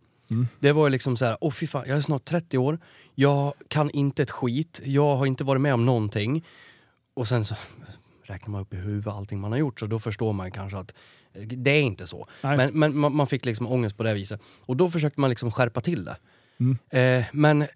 Det var ju liksom så här, åh fy fan, jag är snart 30 år, jag kan inte ett skit, jag har inte varit med om någonting. Och sen så räknar man upp i huvudet allting man har gjort, så då förstår man kanske att eh, det är inte så. Nej. Men, men man, man fick liksom ångest på det viset. Och då försökte man liksom skärpa till det. Eh, men eh,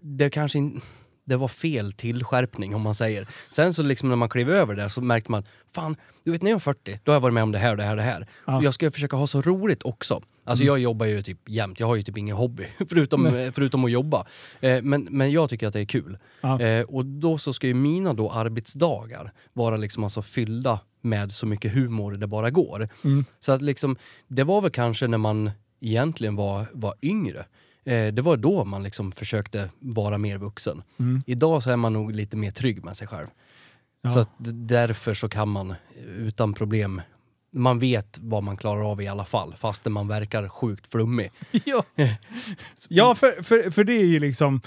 det kanske inte... Det var fel tillskärpning om man säger. Sen så liksom när man klev över det så märkte man att fan, du vet när jag är 40, då har jag varit med om det här och det här och det här. Ja. Och jag ska försöka ha så roligt också. Alltså jag jobbar ju typ jämt, jag har ju typ ingen hobby förutom, eh, förutom att jobba. Eh, men, men jag tycker att det är kul. Ja. Eh, och då så ska ju mina då arbetsdagar vara liksom alltså fyllda med så mycket humor det bara går. Mm. Så att liksom, det var väl kanske när man egentligen var, var yngre. Eh, det var då man liksom försökte vara mer vuxen. Mm. Idag så är man nog lite mer trygg med sig själv. Ja. Så därför så kan man eh, utan problem, man vet vad man klarar av i alla fall, fastän man verkar sjukt flummig. Ja, ja för, för, för det är ju liksom...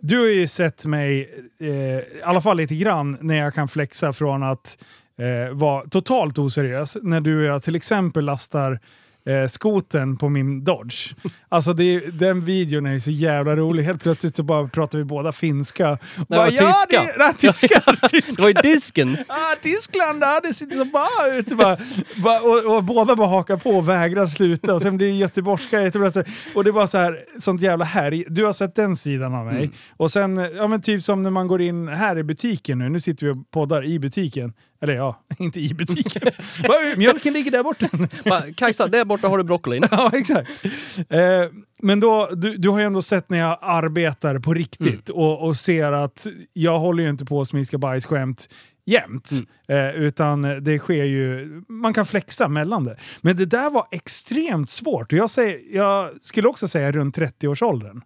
Du har ju sett mig, eh, i alla fall lite grann, när jag kan flexa från att eh, vara totalt oseriös. När du och jag till exempel lastar eh, skoten på min Dodge. Alltså det, är- den videon är ju så jävla rolig. Helt plötsligt så bara pratar vi båda finska. Bara, var ja, tyska." Det, nej, tyska. Det var ju disken! Ah, Tyskland, ah, det ser så bra ut. Bara, bara, och, och båda bara hakar på och vägrar sluta. Och sen blir det göteborgska Och det är bara så här, sånt jävla härj. Du har sett den sidan av mig. Och sen, ja men typ som när man går in här i butiken nu. Nu sitter vi och poddar i butiken. Eller ja, inte i butiken. Mjölken ligger där borta. Kajsa, där borta har du broccolin. Ja, exakt. Eh, men då, du, du har ju ändå sett när jag arbetar på riktigt och, och ser att jag håller ju inte på att smiska bajsskämt jämt. Eh, utan det sker ju, man kan flexa mellan det. Men det där var extremt svårt. Jag, säger, jag skulle också säga runt 30-årsåldern.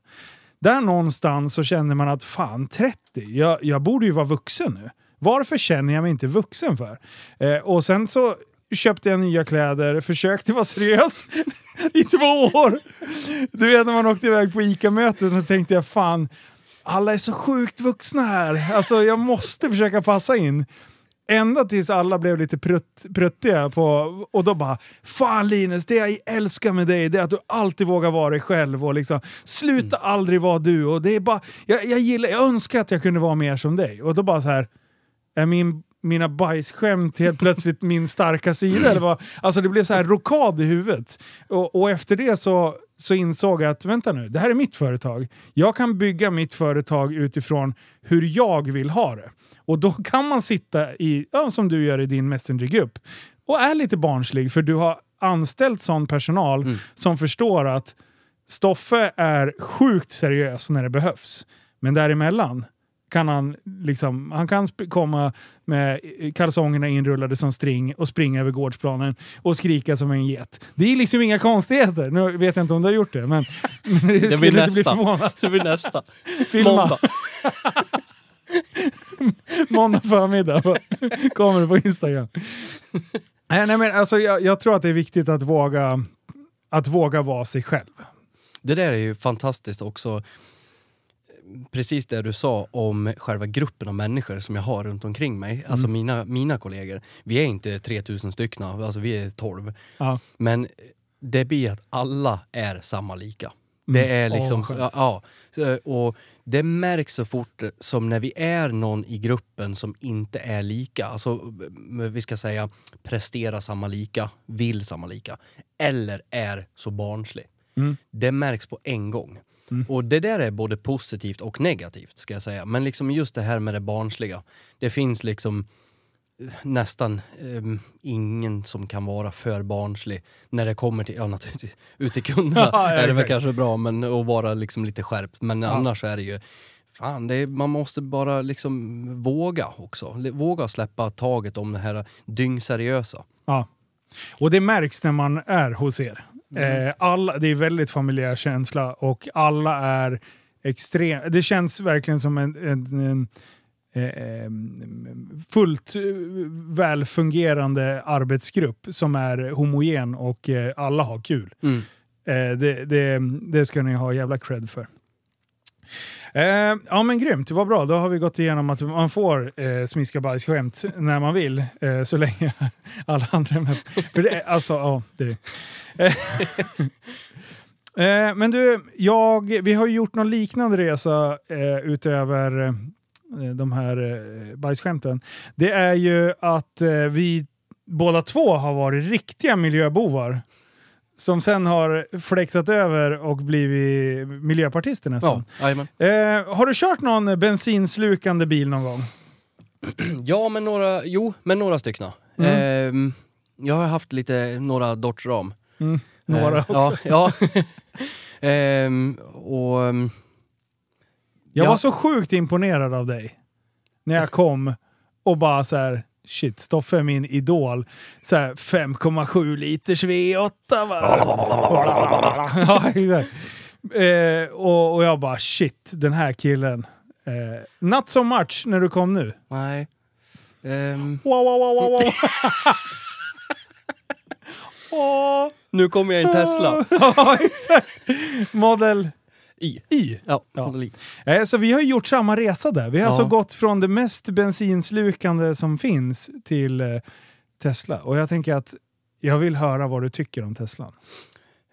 Där någonstans så känner man att fan 30, jag, jag borde ju vara vuxen nu. Varför känner jag mig inte vuxen för? Eh, och sen så köpte jag nya kläder, försökte vara seriös i två år. Du vet när man åkte iväg på ICA-möten så tänkte jag fan, alla är så sjukt vuxna här. Alltså jag måste försöka passa in. Ända tills alla blev lite prutt, pruttiga på, och då bara Fan Linus, det jag älskar med dig det är att du alltid vågar vara dig själv och liksom sluta aldrig vara du. Och det är bara, jag, jag, gillar, jag önskar att jag kunde vara mer som dig. Och då bara så här, är min, mina bajsskämt helt plötsligt min starka sida? Eller vad? Alltså det blev så här rokad i huvudet. Och, och efter det så, så insåg jag att vänta nu, det här är mitt företag. Jag kan bygga mitt företag utifrån hur jag vill ha det. Och då kan man sitta i, ja, som du gör i din messengergrupp, och är lite barnslig för du har anställt sån personal som förstår att Stoffe är sjukt seriös när det behövs. Men däremellan kan han liksom, han kan komma med kalsongerna inrullade som string och springa över gårdsplanen och skrika som en get. Det är liksom inga konstigheter. Nu vet jag inte om du har gjort det, men, men det, blir skulle inte bli nästa. förvånad. Det blir nästa. Filma. Måndag. Måndag förmiddag kommer det på Instagram. nej, nej, men alltså, jag, jag tror att det är viktigt att våga, att våga vara sig själv. Det där är ju fantastiskt också. Precis det du sa om själva gruppen av människor som jag har runt omkring mig. Alltså mina, mina kollegor. Vi är inte 3000 stycken, alltså vi är 12. Ja. Men det blir att alla är samma lika. Det är Mm. Åh, liksom, skönt. ja, ja. Och det märks så fort som när vi är någon i gruppen som inte är lika, alltså vi ska säga prestera samma lika, vill samma lika, eller är så barnslig. Mm. Det märks på en gång. Och det där är både positivt och negativt ska jag säga. Men liksom just det här med det barnsliga. Det finns liksom eh, nästan ehm, ingen som kan vara för barnslig när det kommer till, ja naturligtvis, ut till kunderna Ja, ja, är det väl kanske bra, men att vara liksom lite skärpt. Men annars är det ju, fan, det är, man måste bara liksom våga också. Våga släppa taget om det här dyngseriösa. Ja. Och det märks när man är hos er. Eh, alla, det är väldigt familjär känsla och alla är extremt... Det känns verkligen som en, en, en eh, fullt eh, välfungerande arbetsgrupp som är homogen och eh, alla har kul. Mm. Eh, det, det, det ska ni ha jävla cred för. Eh, ja men grymt, det var bra. Då har vi gått igenom att man får eh, smiska bajsskämt när man vill, eh, så länge alla andra är med. För det, alltså, ja, det... Eh, eh, men du, jag, vi har ju gjort någon liknande resa eh, utöver eh, de här eh, bajsskämten. Det är ju att eh, vi båda två har varit riktiga miljöbovar. Som sen har fläktat över och blivit miljöpartister nästan. Ja. Eh, har du kört någon bensinslukande bil någon gång? Ja, men några, jo, men några stycken. Mm. Ehm, jag har haft lite, några Dodge Ram. Mm, några Eh, också. Ja. ja. Ehm, och... ehm, Jag ja. var så sjukt imponerad av dig. När jag kom och bara så här, shit, Stoffe är min idol. Så här 5,7 liters V8 bara. Eh, och, och jag bara shit, den här killen. Eh, not so much när du kom nu. Nej. Ehm, Wow, wow, wow, wow, wow. Åh. nu kommer jag i en Tesla. ja, exakt. Model I. Y. Ja, Ja. I. Eh, Så vi har gjort samma resa där. Vi har Ja. alltså gått från det mest bensinslukande som finns till eh, Tesla. Och jag tänker att jag vill höra vad du tycker om Teslan.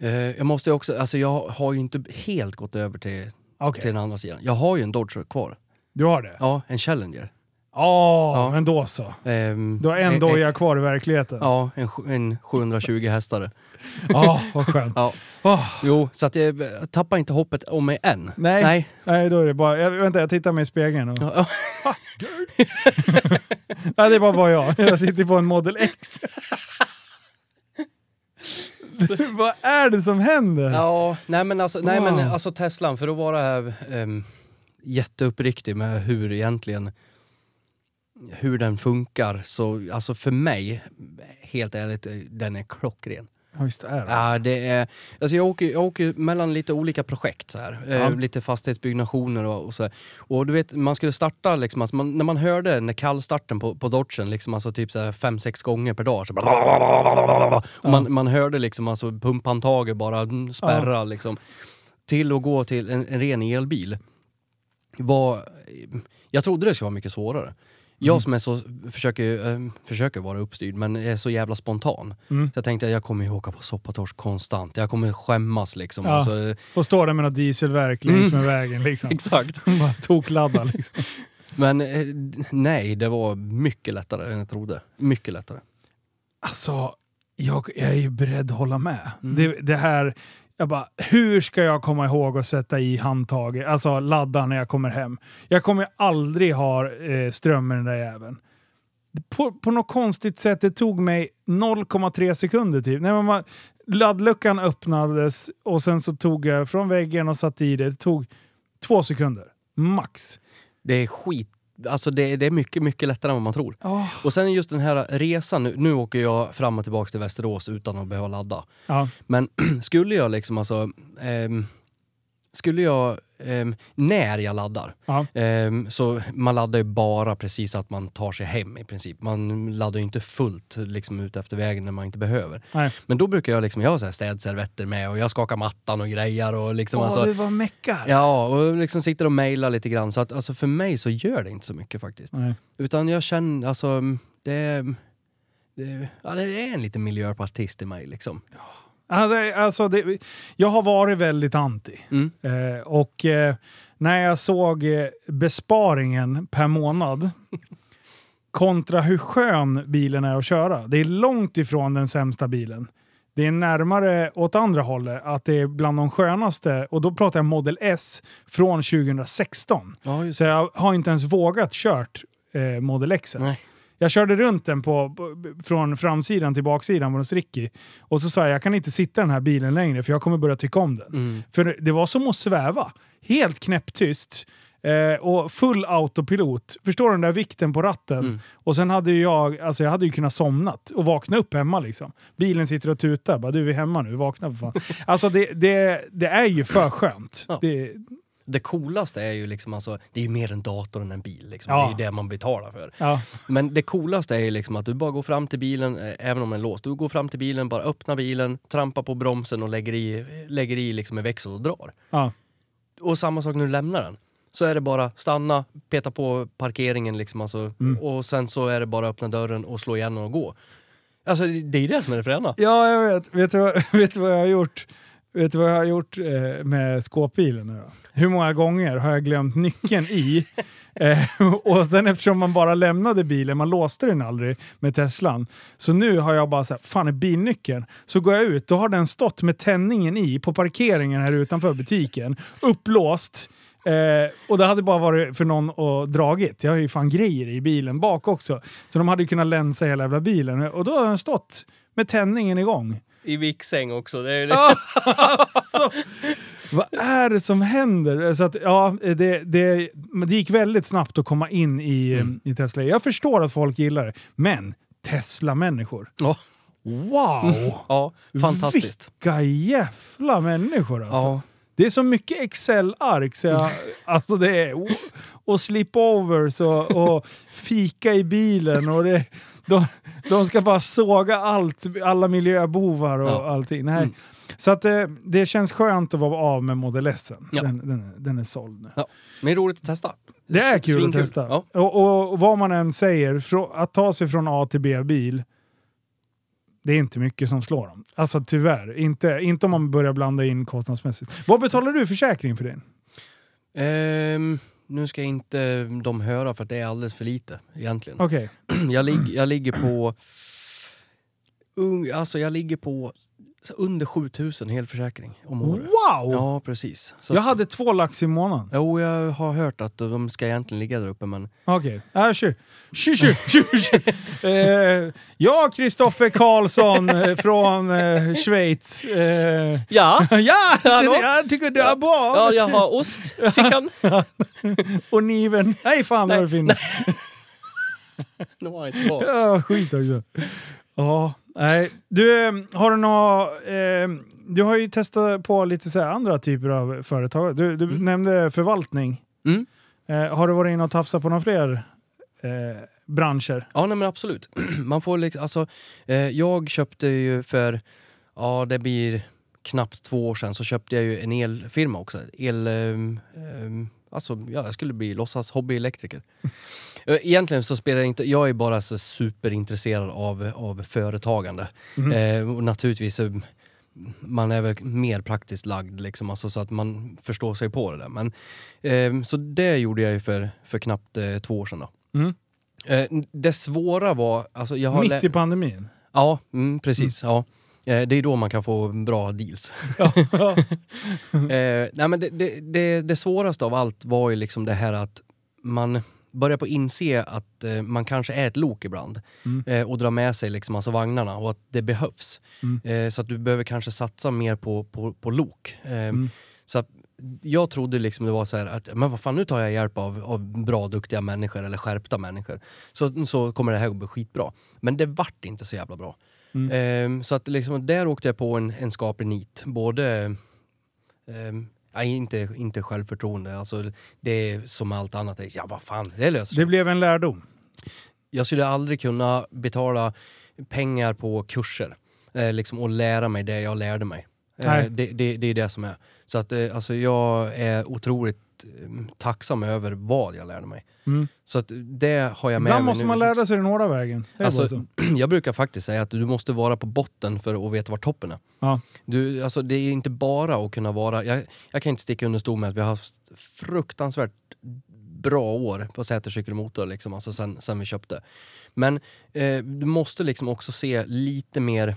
Eh, jag måste också, alltså jag har ju inte helt gått över till, Okej, till den andra sidan. Jag har ju en Dodge kvar. du har det? Ja, en Challenger. Ja, Ja. men då så. Ehm, Du har en eh, doja kvar i verkligheten. Ja, en, en 720 hästare. Ja, vad skönt. Ja. Åh, Jo, så att jag tappar inte hoppet om mig än. Nej. Nej. nej, då är det bara... Jag, vänta, jag tittar mig i spegeln. Och, ja. nej, det är bara, bara jag. Jag sitter på en Model X. vad är det som händer? Ja, nej men alltså, nej, men alltså Teslan, för att vara um, jätteuppriktig med hur egentligen hur den funkar, så alltså för mig, helt ärligt, den är klockren. Ja, visst är det. Ja, det är, alltså jag, åker, jag åker mellan lite olika projekt, så här. Ja. Eh, lite fastighetsbyggnationer och, och så. här. Och du vet, man skulle starta, liksom, alltså man, när man hörde när kallstarten på, på Dodgen, liksom, alltså typ så här fem, sex gånger per dag. Så bara, och man, man hörde liksom, alltså, pumphandtaget bara spärra. Liksom, till att gå till en, en ren elbil var... Jag trodde det skulle vara mycket svårare. Jag som är så, försöker, eh, försöker vara uppstyrd men är så jävla spontan. Mm. Så jag tänkte att jag kommer ju åka på soppatorsk konstant. Jag kommer skämmas liksom. Ja. Alltså, Och står där med något dieselverk längs Mm. med vägen. Liksom. exakt. Bara tokladda liksom. Men eh, nej, det var mycket lättare än jag trodde. Mycket lättare. Alltså, jag, jag är ju beredd att hålla med. Mm. Det, det här, jag bara, hur ska jag komma ihåg att sätta i handtaget, alltså ladda när jag kommer hem? Jag kommer aldrig ha eh, ström med den där jäveln. På, på något konstigt sätt, det tog mig 0,3 sekunder typ. Nej, men man, laddluckan öppnades och sen så tog jag från väggen och satte i det. Det tog två sekunder, max. Det är skit. Alltså det, det är mycket, mycket lättare än vad man tror. Oh. Och sen just den här resan, nu, nu åker jag fram och tillbaka till Västerås utan att behöva ladda. Ja. Men skulle jag liksom alltså... ehm, skulle jag... ehm, när jag laddar, Ja. ehm, så man laddar ju bara precis att man tar sig hem i princip. Man laddar ju inte fullt liksom ut efter vägen när man inte behöver. Nej. Men då brukar jag liksom, jag har så här städservetter med och jag skakar mattan och grejer och liksom Åh, alltså, det var meckar. Ja, och liksom sitter och mejlar lite grann. Så att alltså för mig så gör det inte så mycket faktiskt. Nej. Utan jag känner, alltså, det, det, ja, det är en liten miljöpartist i mig liksom. Alltså, alltså det, jag har varit väldigt anti. Mm. Eh, och eh, när jag såg eh, besparingen per månad kontra hur skön bilen är att köra. Det är långt ifrån den sämsta bilen. Det är närmare åt andra hållet, att det är bland de skönaste, och då pratar jag Model S från 2016. Ja, Så jag har inte ens vågat kört eh, Model X. Nej. Jag körde runt den på, från framsidan till baksidan hos Ricky. Och så sa jag, jag kan inte sitta i den här bilen längre för jag kommer börja tycka om den. Mm. För det var som att sväva. Helt knäpptyst. Eh, och full autopilot. Förstår du den där vikten på ratten? Mm. Och sen hade ju jag, alltså jag hade ju kunnat somnat och vakna upp hemma liksom. Bilen sitter och tutar. Bara, du vi är hemma nu, vakna för fan. alltså det, det, det är ju för skönt. Ja. Det, Det coolaste är ju liksom alltså, det är ju mer en dator än en bil. Liksom. Ja. Det är ju det man betalar för. ja. Men det coolaste är ju liksom att du bara går fram till bilen, eh, även om den är låst. Du går fram till bilen, bara öppnar bilen, trampar på bromsen och lägger i, lägger i liksom en växel och drar. Ja. Och samma sak när du lämnar den. Så är det bara stanna, peta på parkeringen liksom alltså, Mm. och sen så är det bara öppna dörren och slå igen och gå. Alltså det det är ju det som är det fräna. Ja, jag vet. Vet du, vad, vet du vad jag har gjort? Vet du vad jag har gjort eh, med skåpbilen nu då? Hur många gånger har jag glömt nyckeln i? Eh, och sen eftersom man bara lämnade bilen, man låste den aldrig med Teslan. Så nu har jag bara så här, fan är bilnyckeln? Så går jag ut, då har den stått med tändningen i på parkeringen här utanför butiken. Upplåst. Eh, och det hade bara varit för någon och dragit. Jag har ju fan grejer i bilen bak också. Så de hade ju kunnat länsa hela jävla bilen. Och då har den stått med tändningen igång. I vicksäng också. Det är Ja, alltså, vad är det som händer? Så att, ja, det, det, det gick väldigt snabbt att komma in i, Mm. i Tesla. Jag förstår att folk gillar det, men Tesla-människor. Ja, Wow! ja, fantastiskt. Vilka jävla människor alltså. Ja. Det är så mycket Excel-ark så jag, alltså det är... Och, och slipovers och, och fika i bilen och det, de, de ska bara såga allt, alla miljöbovar och Ja. allting. Nej. Mm. Så att det, det känns skönt att vara av med Model S. Ja. Den, den, är- den är såld nu. Ja. Men det är roligt att testa. Det är kul att svinkul. testa. Ja. Och, och, och vad man än säger, att ta sig från A till B-bil, det är inte mycket som slår dem. Alltså tyvärr. Inte, inte om man börjar blanda in kostnadsmässigt. Vad betalar du försäkring för din? Ehm, nu ska inte de höra för att det är alldeles för lite egentligen. Okej. Jag, lig, jag ligger på... Alltså jag ligger på under 7000 helförsäkring om året. Wow! Ja, precis. Så Jag hade två lax i månaden. Jo, jag har hört att de ska egentligen ligga där uppe, men... Okej. Ja, kör. Kör, kör, kör, kör. Eh, jag, Kristoffer Karlsson eh, från eh, Schweiz. Eh, Ja! ja, det, jag tycker det är bra. Ja, jag har ost, fickan. Och niven. Nej, fan vad det. Nu har jag inte valt. Ja, skit också. Ja, nej. Du, eh, har du nå, eh, Du har ju testat på lite så andra typer av företag. Du, du Mm. nämnde förvaltning. Mm. Eh, har du varit inne och tafsat på några fler eh, branscher? Ja, nej, men absolut. Man får liksom, alltså, eh, jag köpte ju för, ja det blir knappt två år sedan, så köpte jag ju en elfirma också. El, ehm, ehm, alltså, ja, jag skulle bli låtsas hobbyelektriker. Eh, Egentligen så spelar det inte, jag är bara så superintresserad av, av företagande. Mhm. Eh, och naturligtvis, eh, man är väl mer praktiskt lagd liksom, alltså, så att man förstår sig på det där. Men, ehm, så det gjorde jag ju för, för knappt eh, två år sedan. Då. Mm. Eh, det svåra var... Alltså jag har Mitt i pandemin? Ja, mm, precis. Ja. Eh, det är då man kan få bra deals. Ja. eh, nej, men det, det, det, det svåraste av allt var ju liksom det här att man börjar på inse att eh, man kanske är ett lok ibland Mm. eh, och drar med sig liksom massa vagnarna och att det behövs. Mm. Eh, så att du behöver kanske satsa mer på, på, på lok. Eh, Mm. Så att jag trodde liksom det var så här att men vad fan, nu tar jag hjälp av, av bra, duktiga människor eller skärpta människor. Så, så kommer det här att bli skitbra. Men det vart inte så jävla bra. Mm. Ehm, så att liksom, där åkte jag på en, en skaplig nit. Både... ehm, inte, inte självförtroende. Alltså, det är som allt annat. Ja, vad fan, det löser sig. Det blev en lärdom. Jag skulle aldrig kunna betala pengar på kurser eh, liksom, och lära mig det jag lärde mig. Eh, det, det, det är det som är. Så att, eh, alltså, jag är otroligt eh, tacksam över vad jag lärde mig. Mm. Så att det har jag med Ibland mig måste nu. man lära sig den hårda vägen. Alltså, så. jag brukar faktiskt säga att du måste vara på botten för att veta var toppen är. Ja. Du, alltså, det är inte bara att kunna vara... Jag, jag kan inte sticka under stol med att vi har haft fruktansvärt bra år på Sätercykelmotor liksom, alltså sen, sen vi köpte. Men eh, du måste liksom också se lite mer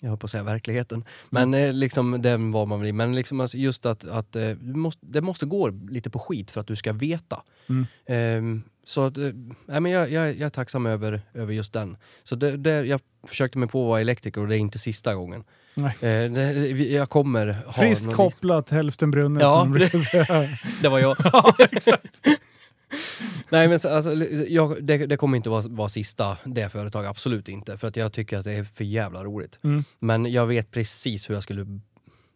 jag höll på att säga verkligheten. Men eh, liksom den var man väl i. Men liksom alltså just att, att eh, måste, det måste gå lite på skit för att du ska veta. Mm. Ehm, så att, eh, men jag, jag, jag är tacksam över, över just den. Så det, det, jag försökte mig på att vara elektriker och det är inte sista gången. Nej. Eh, det, jag kommer ha Friskt kopplat, hälften brunnet Ja, som de brukar säga. Det var jag. Nej men så, alltså, jag, det, det kommer inte vara, vara sista det företaget, absolut inte. För att jag tycker att det är för jävla roligt. Mm. Men jag vet precis hur jag skulle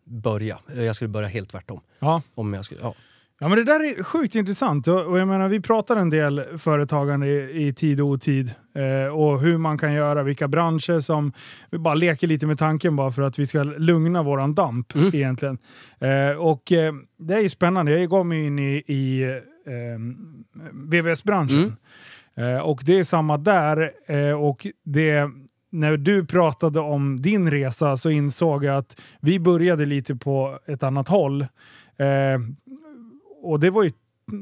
börja. Jag skulle börja helt tvärtom. Ja. Om jag skulle, ja. Ja men det där är sjukt intressant och, och jag menar vi pratar en del företagande i, i tid och otid eh, och hur man kan göra, vilka branscher som, vi bara leker lite med tanken bara för att vi ska lugna våran damp Mm. egentligen. Eh, och eh, det är ju spännande, jag gav mig in i, i VVS-branschen. Eh, och det är samma där eh, och det när du pratade om din resa så insåg jag att vi började lite på ett annat håll. Eh, och det var ju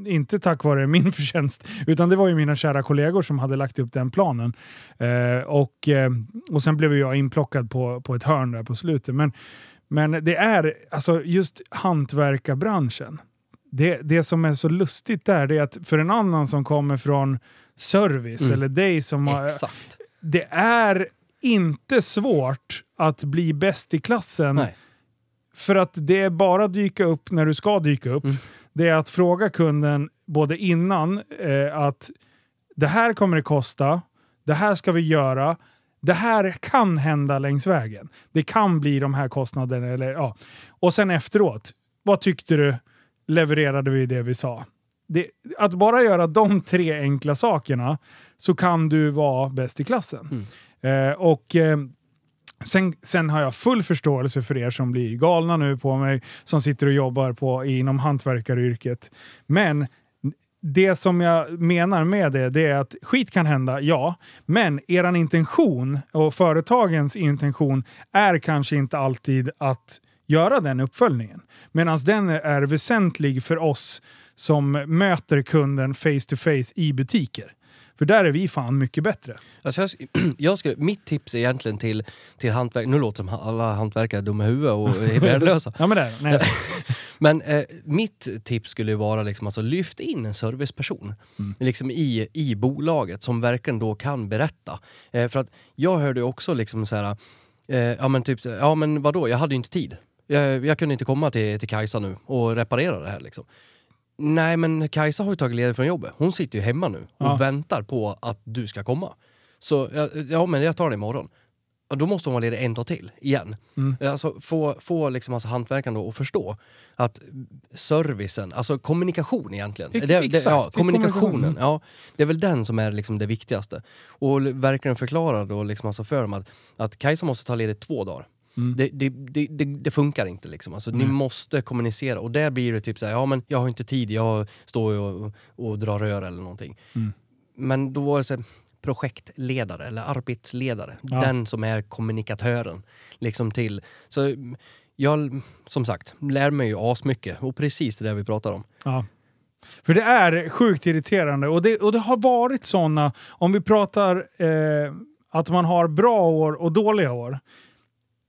inte tack vare min förtjänst, utan det var ju mina kära kollegor som hade lagt upp den planen. Eh, och, eh, och sen blev jag inplockad på, på ett hörn där på slutet. Men, men det är alltså just hantverkarbranschen. Det, det som är så lustigt där är att för en annan som kommer från service Mm. eller dig som har, Exakt. det är inte svårt att bli bäst i klassen. Nej. För att det är bara att dyka upp när du ska dyka upp. Mm. Det är att fråga kunden både innan eh, att det här kommer det kosta, det här ska vi göra, det här kan hända längs vägen. Det kan bli de här kostnaderna. Eller, ja. Och sen efteråt, vad tyckte du? Levererade vi det vi sa? Det, att bara göra de tre enkla sakerna så kan du vara bäst i klassen. Eh, och eh, Sen, sen har jag full förståelse för er som blir galna nu på mig, som sitter och jobbar på, inom hantverkaryrket. Men det som jag menar med det, det är att skit kan hända, ja. Men eran intention och företagens intention är kanske inte alltid att göra den uppföljningen. Medan den är väsentlig för oss som möter kunden face to face i butiker. För där är vi fan mycket bättre. Alltså jag, jag skulle, mitt tips egentligen till, till hantverk... Nu låter det som alla hantverkare är dumma i huvudet och är värdelösa. Ja men det nej. Men eh, mitt tips skulle vara liksom, alltså, lyft in en serviceperson liksom i, i bolaget som verkligen då kan berätta. Eh, för att jag hörde också liksom så här, eh, ja men typ, ja men vadå, jag hade ju inte tid. Jag, jag kunde inte komma till, till Kajsa nu och reparera det här liksom. Nej men Kajsa har ju tagit ledigt från jobbet. Hon sitter ju hemma nu och Ja. väntar på att du ska komma. Så ja, ja men jag tar det imorgon. Då måste hon vara ledig en dag till, igen. Mm. Alltså få, få liksom alltså hantverkaren då att förstå att servicen, alltså kommunikation egentligen. Ex- Det, exakt, ja, det är kommunikationen, kommunikation. ja, det är väl den som är liksom det viktigaste. Och verkligen förklara då liksom alltså för dem att, att Kajsa måste ta ledigt två dagar. Mm. Det, det, det, det, funkar inte liksom. Alltså, Ni måste kommunicera och där blir det typ så här, ja men jag har inte tid, jag står och, och drar rör eller någonting. Mm. Men då var det så här, projektledare eller arbetsledare, Ja. den som är kommunikatören. Liksom till. Så jag, som sagt, lär mig ju asmycket och precis det där vi pratar om. Ja. För det är sjukt irriterande och det, och det har varit sådana, om vi pratar eh, att man har bra år och dåliga år.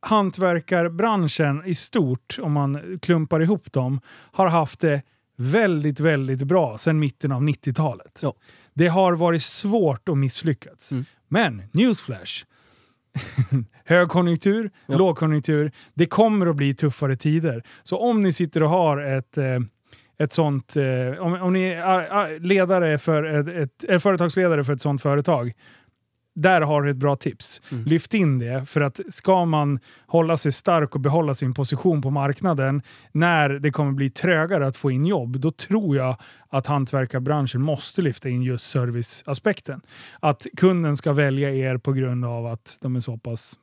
Hantverkarbranschen i stort, om man klumpar ihop dem, har haft det väldigt, väldigt bra sedan mitten av 90-talet. Ja. Det har varit svårt att misslyckas. Mm. Men, newsflash. Högkonjunktur, Ja. lågkonjunktur. Det kommer att bli tuffare tider. Så om ni sitter och har ett, eh, ett sånt... Eh, om, om ni är ledare för ett, ett, är företagsledare för ett sånt företag. Där har du ett bra tips. Mm. Lyft in det, för att ska man hålla sig stark och behålla sin position på marknaden när det kommer bli trögare att få in jobb, då tror jag att hantverkarbranschen måste lyfta in just serviceaspekten. Att kunden ska välja er på grund av att de är så pass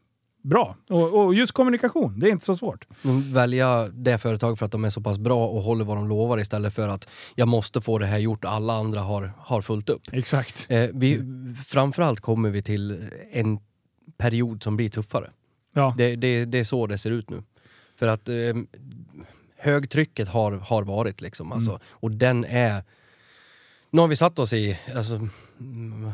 bra. Och, och just kommunikation, det är inte så svårt. Välja det företag för att de är så pass bra och håller vad de lovar istället för att jag måste få det här gjort och alla andra har, har fullt upp. Exakt. Eh, vi, framförallt kommer vi till en period som blir tuffare. Ja. Det, det, det är så det ser ut nu. För att eh, högtrycket har, har varit liksom. Alltså, Och den är... Nu har vi satt oss i... Alltså, mm,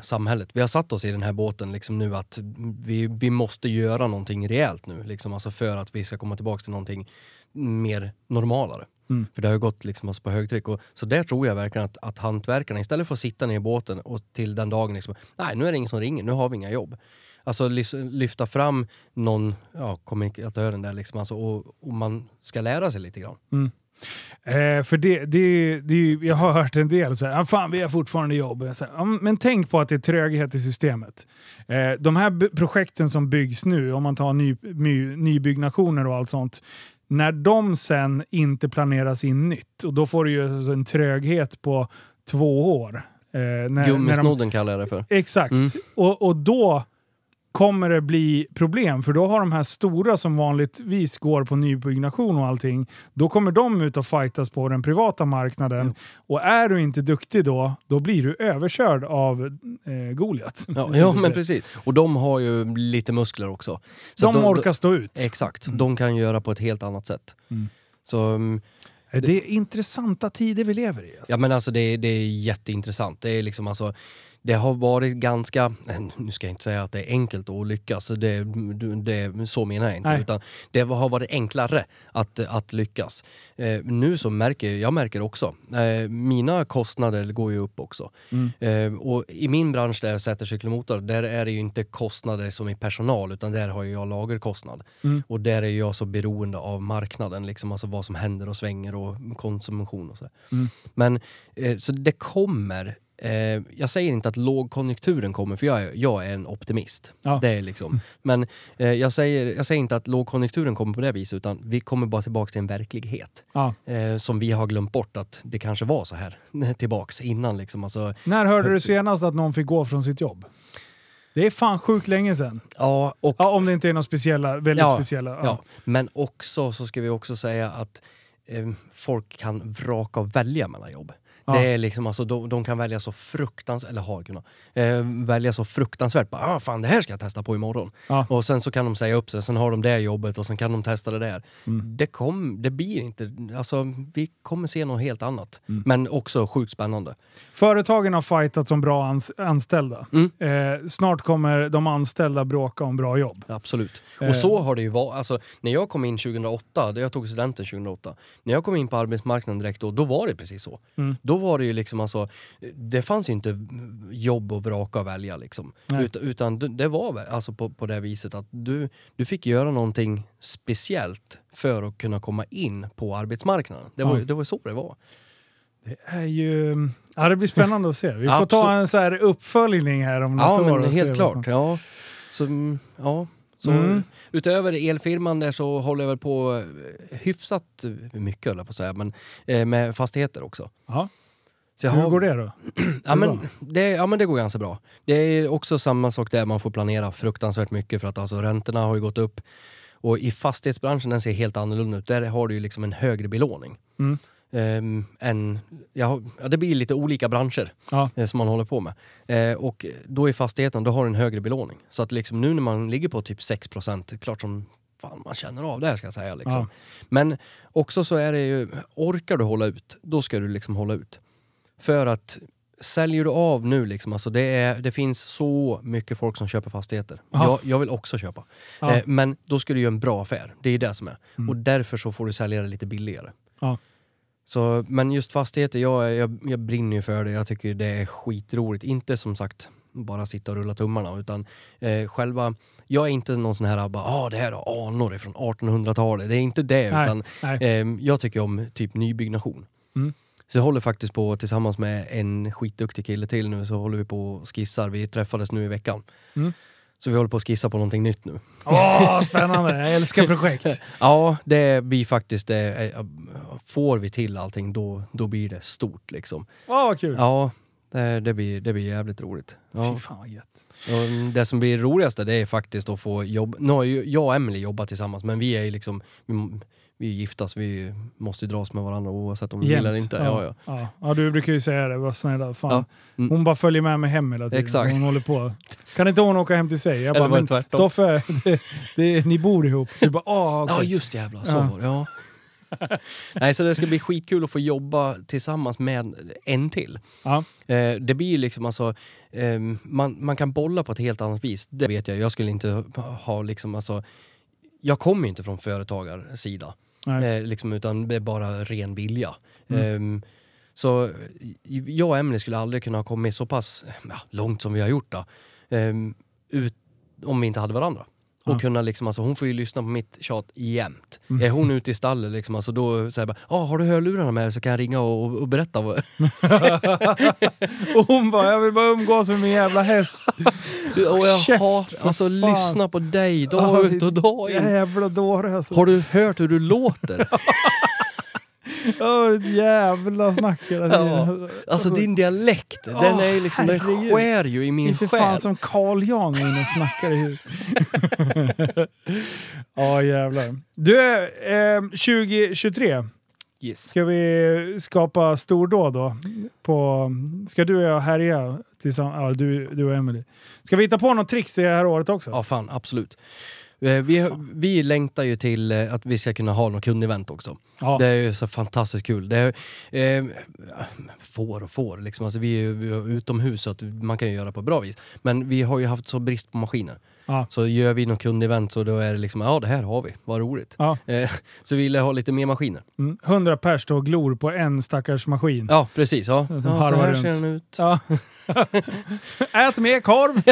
samhället. Vi har satt oss i den här båten liksom nu att vi, vi måste göra någonting rejält nu. Liksom, alltså för att vi ska komma tillbaka till någonting mer normalare. Mm. För det har ju gått liksom alltså på högtryck. Och, så där tror jag verkligen att, att hantverkarna, istället för att sitta ner i båten och till den dagen liksom, nej nu är det ingen som ringer, nu har vi inga jobb. Alltså lyf- lyfta fram någon, ja, kommunikatören där liksom, alltså, och, och man ska lära sig lite grann. Eh, för det, det, det, jag har hört en del så här, ah, fan vi har fortfarande jobb. Så här, men tänk på att det är tröghet i systemet. Eh, de här projekten som byggs nu, om man tar ny, my, nybyggnationer och allt sånt, när de sen inte planeras in nytt, och då får du ju alltså en tröghet på två år. Eh, när, när de, Gummisnodden kallar jag det för. Exakt. Mm. Och, och då kommer det bli problem, för då har de här stora som vanligtvis går på nybyggnation och allting, då kommer de ut och fightas på den privata marknaden. Och är du inte duktig då, då blir du överkörd av eh, Goliat. Ja, ja men precis. Och de har ju lite muskler också. Så De att orkar stå ut. Exakt. De kan göra på ett helt annat sätt. Mm. Så mm, Det är intressanta tider vi lever i. Alltså. Ja men alltså det, det är jätteintressant. Det är liksom alltså det har varit ganska, nu ska jag inte säga att det är enkelt att lyckas, det, det, så menar jag inte. Nej. Utan det har varit enklare att, att lyckas. Eh, nu så märker jag, jag märker också, eh, mina kostnader går ju upp också. Mm. Eh, och i min bransch där jag sätter cykelmotor, där är det ju inte kostnader som i personal, utan där har jag lagerkostnad. Mm. Och där är jag så beroende av marknaden, liksom, alltså vad som händer och svänger och konsumtion och så. Mm. Men eh, så det kommer. Eh, jag säger inte att lågkonjunkturen kommer, för jag är, jag är en optimist. Ja. Det är liksom. Men eh, jag, säger, jag säger inte att lågkonjunkturen kommer på det viset, utan vi kommer bara tillbaka till en verklighet. Ja. Eh, som vi har glömt bort att det kanske var så här tillbaks innan. Liksom. Alltså, När hörde du senast att någon fick gå från sitt jobb? Det är fan sjukt länge sedan. ja, och Ja, om det inte är några speciella, väldigt Ja, speciella. Ja, men också så ska vi också säga att eh, folk kan vraka och välja mellan jobb. Ja. Det är liksom, alltså, de, de kan välja så fruktansvärt, eller har kunnat, eh, välja så fruktansvärt. Bara, ah, fan det här ska jag testa på imorgon. Ja. Och sen så kan de säga upp sig, sen har de det jobbet och sen kan de testa det där. Mm. Det, kom, det blir inte, alltså vi kommer se något helt annat. Mm. Men också sjukt spännande. Företagen har fightat som bra ans anställda. Mm. Eh, snart kommer de anställda bråka om bra jobb. Absolut. Eh. Och så har det ju varit. Alltså, när jag kom in 2008, då jag tog studenten 2008, när jag kom in på arbetsmarknaden direkt då, då var det precis så. Mm. Då var det ju liksom alltså, det fanns ju inte jobb att vraka och välja liksom. Ut, utan det, var alltså på, på det viset att du, du fick göra någonting speciellt för att kunna komma in på arbetsmarknaden. Det var, Ja. ju- det var så det var. Det är ju... Ja, det blir spännande att se. Vi får Absolut. ta en så här uppföljning här om något Ja, år. men se helt klart. Ja. Så, mm, ja. Så Mm. utöver elfirman där så håller jag väl på eh, hyfsat mycket höll jag på att säga, men eh, med fastigheter också. Ja. Så Hur har- går det då? Ja men, det, ja men det går ganska bra. Det är också samma sak där, man får planera fruktansvärt mycket för att alltså räntorna har ju gått upp. Och i fastighetsbranschen den ser helt annorlunda ut. Där har du ju liksom en högre belåning. Mm. Ehm, än, ja, ja, det blir lite olika branscher Ja. eh, som man håller på med. Eh, och då i fastigheten, då har du en högre belåning. Så att liksom nu när man ligger på typ 6%, klart som fan man känner av det här ska jag säga. Liksom. Ja. Men också så är det ju, orkar du hålla ut, då ska du liksom hålla ut. För att säljer du av nu, liksom, alltså det, är, det finns så mycket folk som köper fastigheter. Ja. Jag, jag vill också köpa. Mm. Eh, men då ska du göra en bra affär. Det är det som är. Och därför så får du sälja det lite billigare. Ja. Så, men just fastigheter, jag, jag, jag brinner ju för det. Jag tycker det är skitroligt. Inte som sagt bara sitta och rulla tummarna utan eh, själva jag är inte någon sån här bara, ah, det här är anor från 1800-talet. Det är inte det, Nej, utan nej. eh, jag tycker om typ nybyggnation. Mm. Så jag håller faktiskt på tillsammans med en skitduktig kille till nu så håller vi på och skissar. Vi träffades nu i veckan. Mm. Så vi håller på att skissa på någonting nytt nu. Åh, spännande! Jag älskar projekt. Ja, det blir faktiskt det. eh, Får vi till allting då, då blir det stort liksom. Åh, vad kul! Ja, det, det, blir, det blir jävligt roligt. Ja. Fy fan vad gött. Det som blir roligaste det är faktiskt att få jobb. Nu har ju jag och Emily jobbat tillsammans men vi är ju liksom, vi, är gifta så vi måste dras med varandra oavsett om vi vill eller Jämt. inte. Ja, ja. Ja. Ja, du brukar ju säga det. Var snälla. Fan. Ja. Mm. Hon bara följer med mig hem hela tiden. Exakt. Hon håller på. Kan inte hon åka hem till sig? Jag Eller bara, var det? Stoffe, det, det, ni bor ihop. Du bara, ah, ja okej. just jävlar, så Ja. var det. Ja. Nej, så det ska bli skitkul att få jobba tillsammans med en till. Ja. Eh, det blir liksom alltså, eh, man, man kan bolla på ett helt annat vis. Det vet jag. Jag skulle inte ha liksom alltså, jag kommer ju inte från företagarsida. Eh, liksom, utan det är bara ren vilja. Mm. Eh, så jag och Emelie skulle aldrig kunna ha kommit så pass ja, långt som vi har gjort då. Eh, ut, om vi inte hade varandra. Och kunna liksom, alltså, hon får ju lyssna på mitt tjat jämt. Mm. Är hon ute i stallet liksom, alltså, då säger jag bara ah, “Har du hörlurarna med dig så kan jag ringa och, och, och berätta”. Vad... Och hon bara, jag vill bara umgås med min jävla häst. och jag Käft, för alltså fan. lyssna på dig dag ut och dag in. Jävla dåre alltså. Har du hört hur du låter? Ett jävla snack hela tiden. Ja. Alltså din dialekt, den Åh, är liksom, den skär ju i Det är min för själ. fan som Carl Jan och snackar i huvudet. Ja jävlar. Du, eh, 2023 Yes. ska vi skapa stordåd då? På, ska du och jag härja tillsammans? Ja, du, du och Emily. Ska vi hitta på något tricks det här året också? Ja, fan absolut. Eh, Vi, vi längtar ju till eh, att vi ska kunna ha något kundevent också. Ja. Det är ju så fantastiskt kul. Det är, eh, får och får, liksom. alltså, vi är ju utomhus så att man kan ju göra på bra vis. Men vi har ju haft så brist på maskiner. Ja. Så gör vi något kundevent så då är det liksom, ja det här har vi, vad roligt. Ja. Eh, så vi vill ha lite mer maskiner. Mm. 100 pers och glor på en stackars maskin. Ja, precis. Ja. Ja, så här runt. ser den ut. Ät mer korv!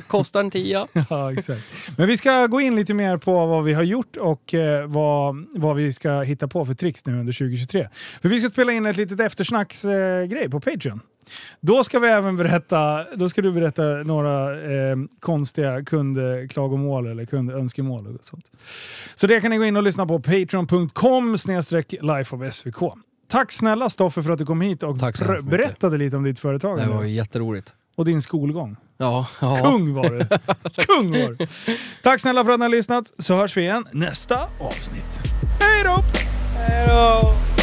Kostar en tia. Ja, exakt. Men vi ska gå in lite mer på vad vi har gjort och eh, vad, vad vi ska hitta på för tricks nu under 2023. För vi ska spela in ett litet eftersnacksgrej eh, på Patreon. Då ska vi även berätta, då ska du berätta några eh, konstiga kundklagomål eller kundönskemål och sånt. Så det kan ni gå in och lyssna på patreon.com lifeofsvk. Tack snälla Stoffe för att du kom hit och berättade lite om ditt Det företagande var jätteroligt. och din skolgång. Ja, ja. Kung var du! Kung var du! Tack snälla för att ni har lyssnat, så hörs vi igen nästa avsnitt. Hej då! Hej då!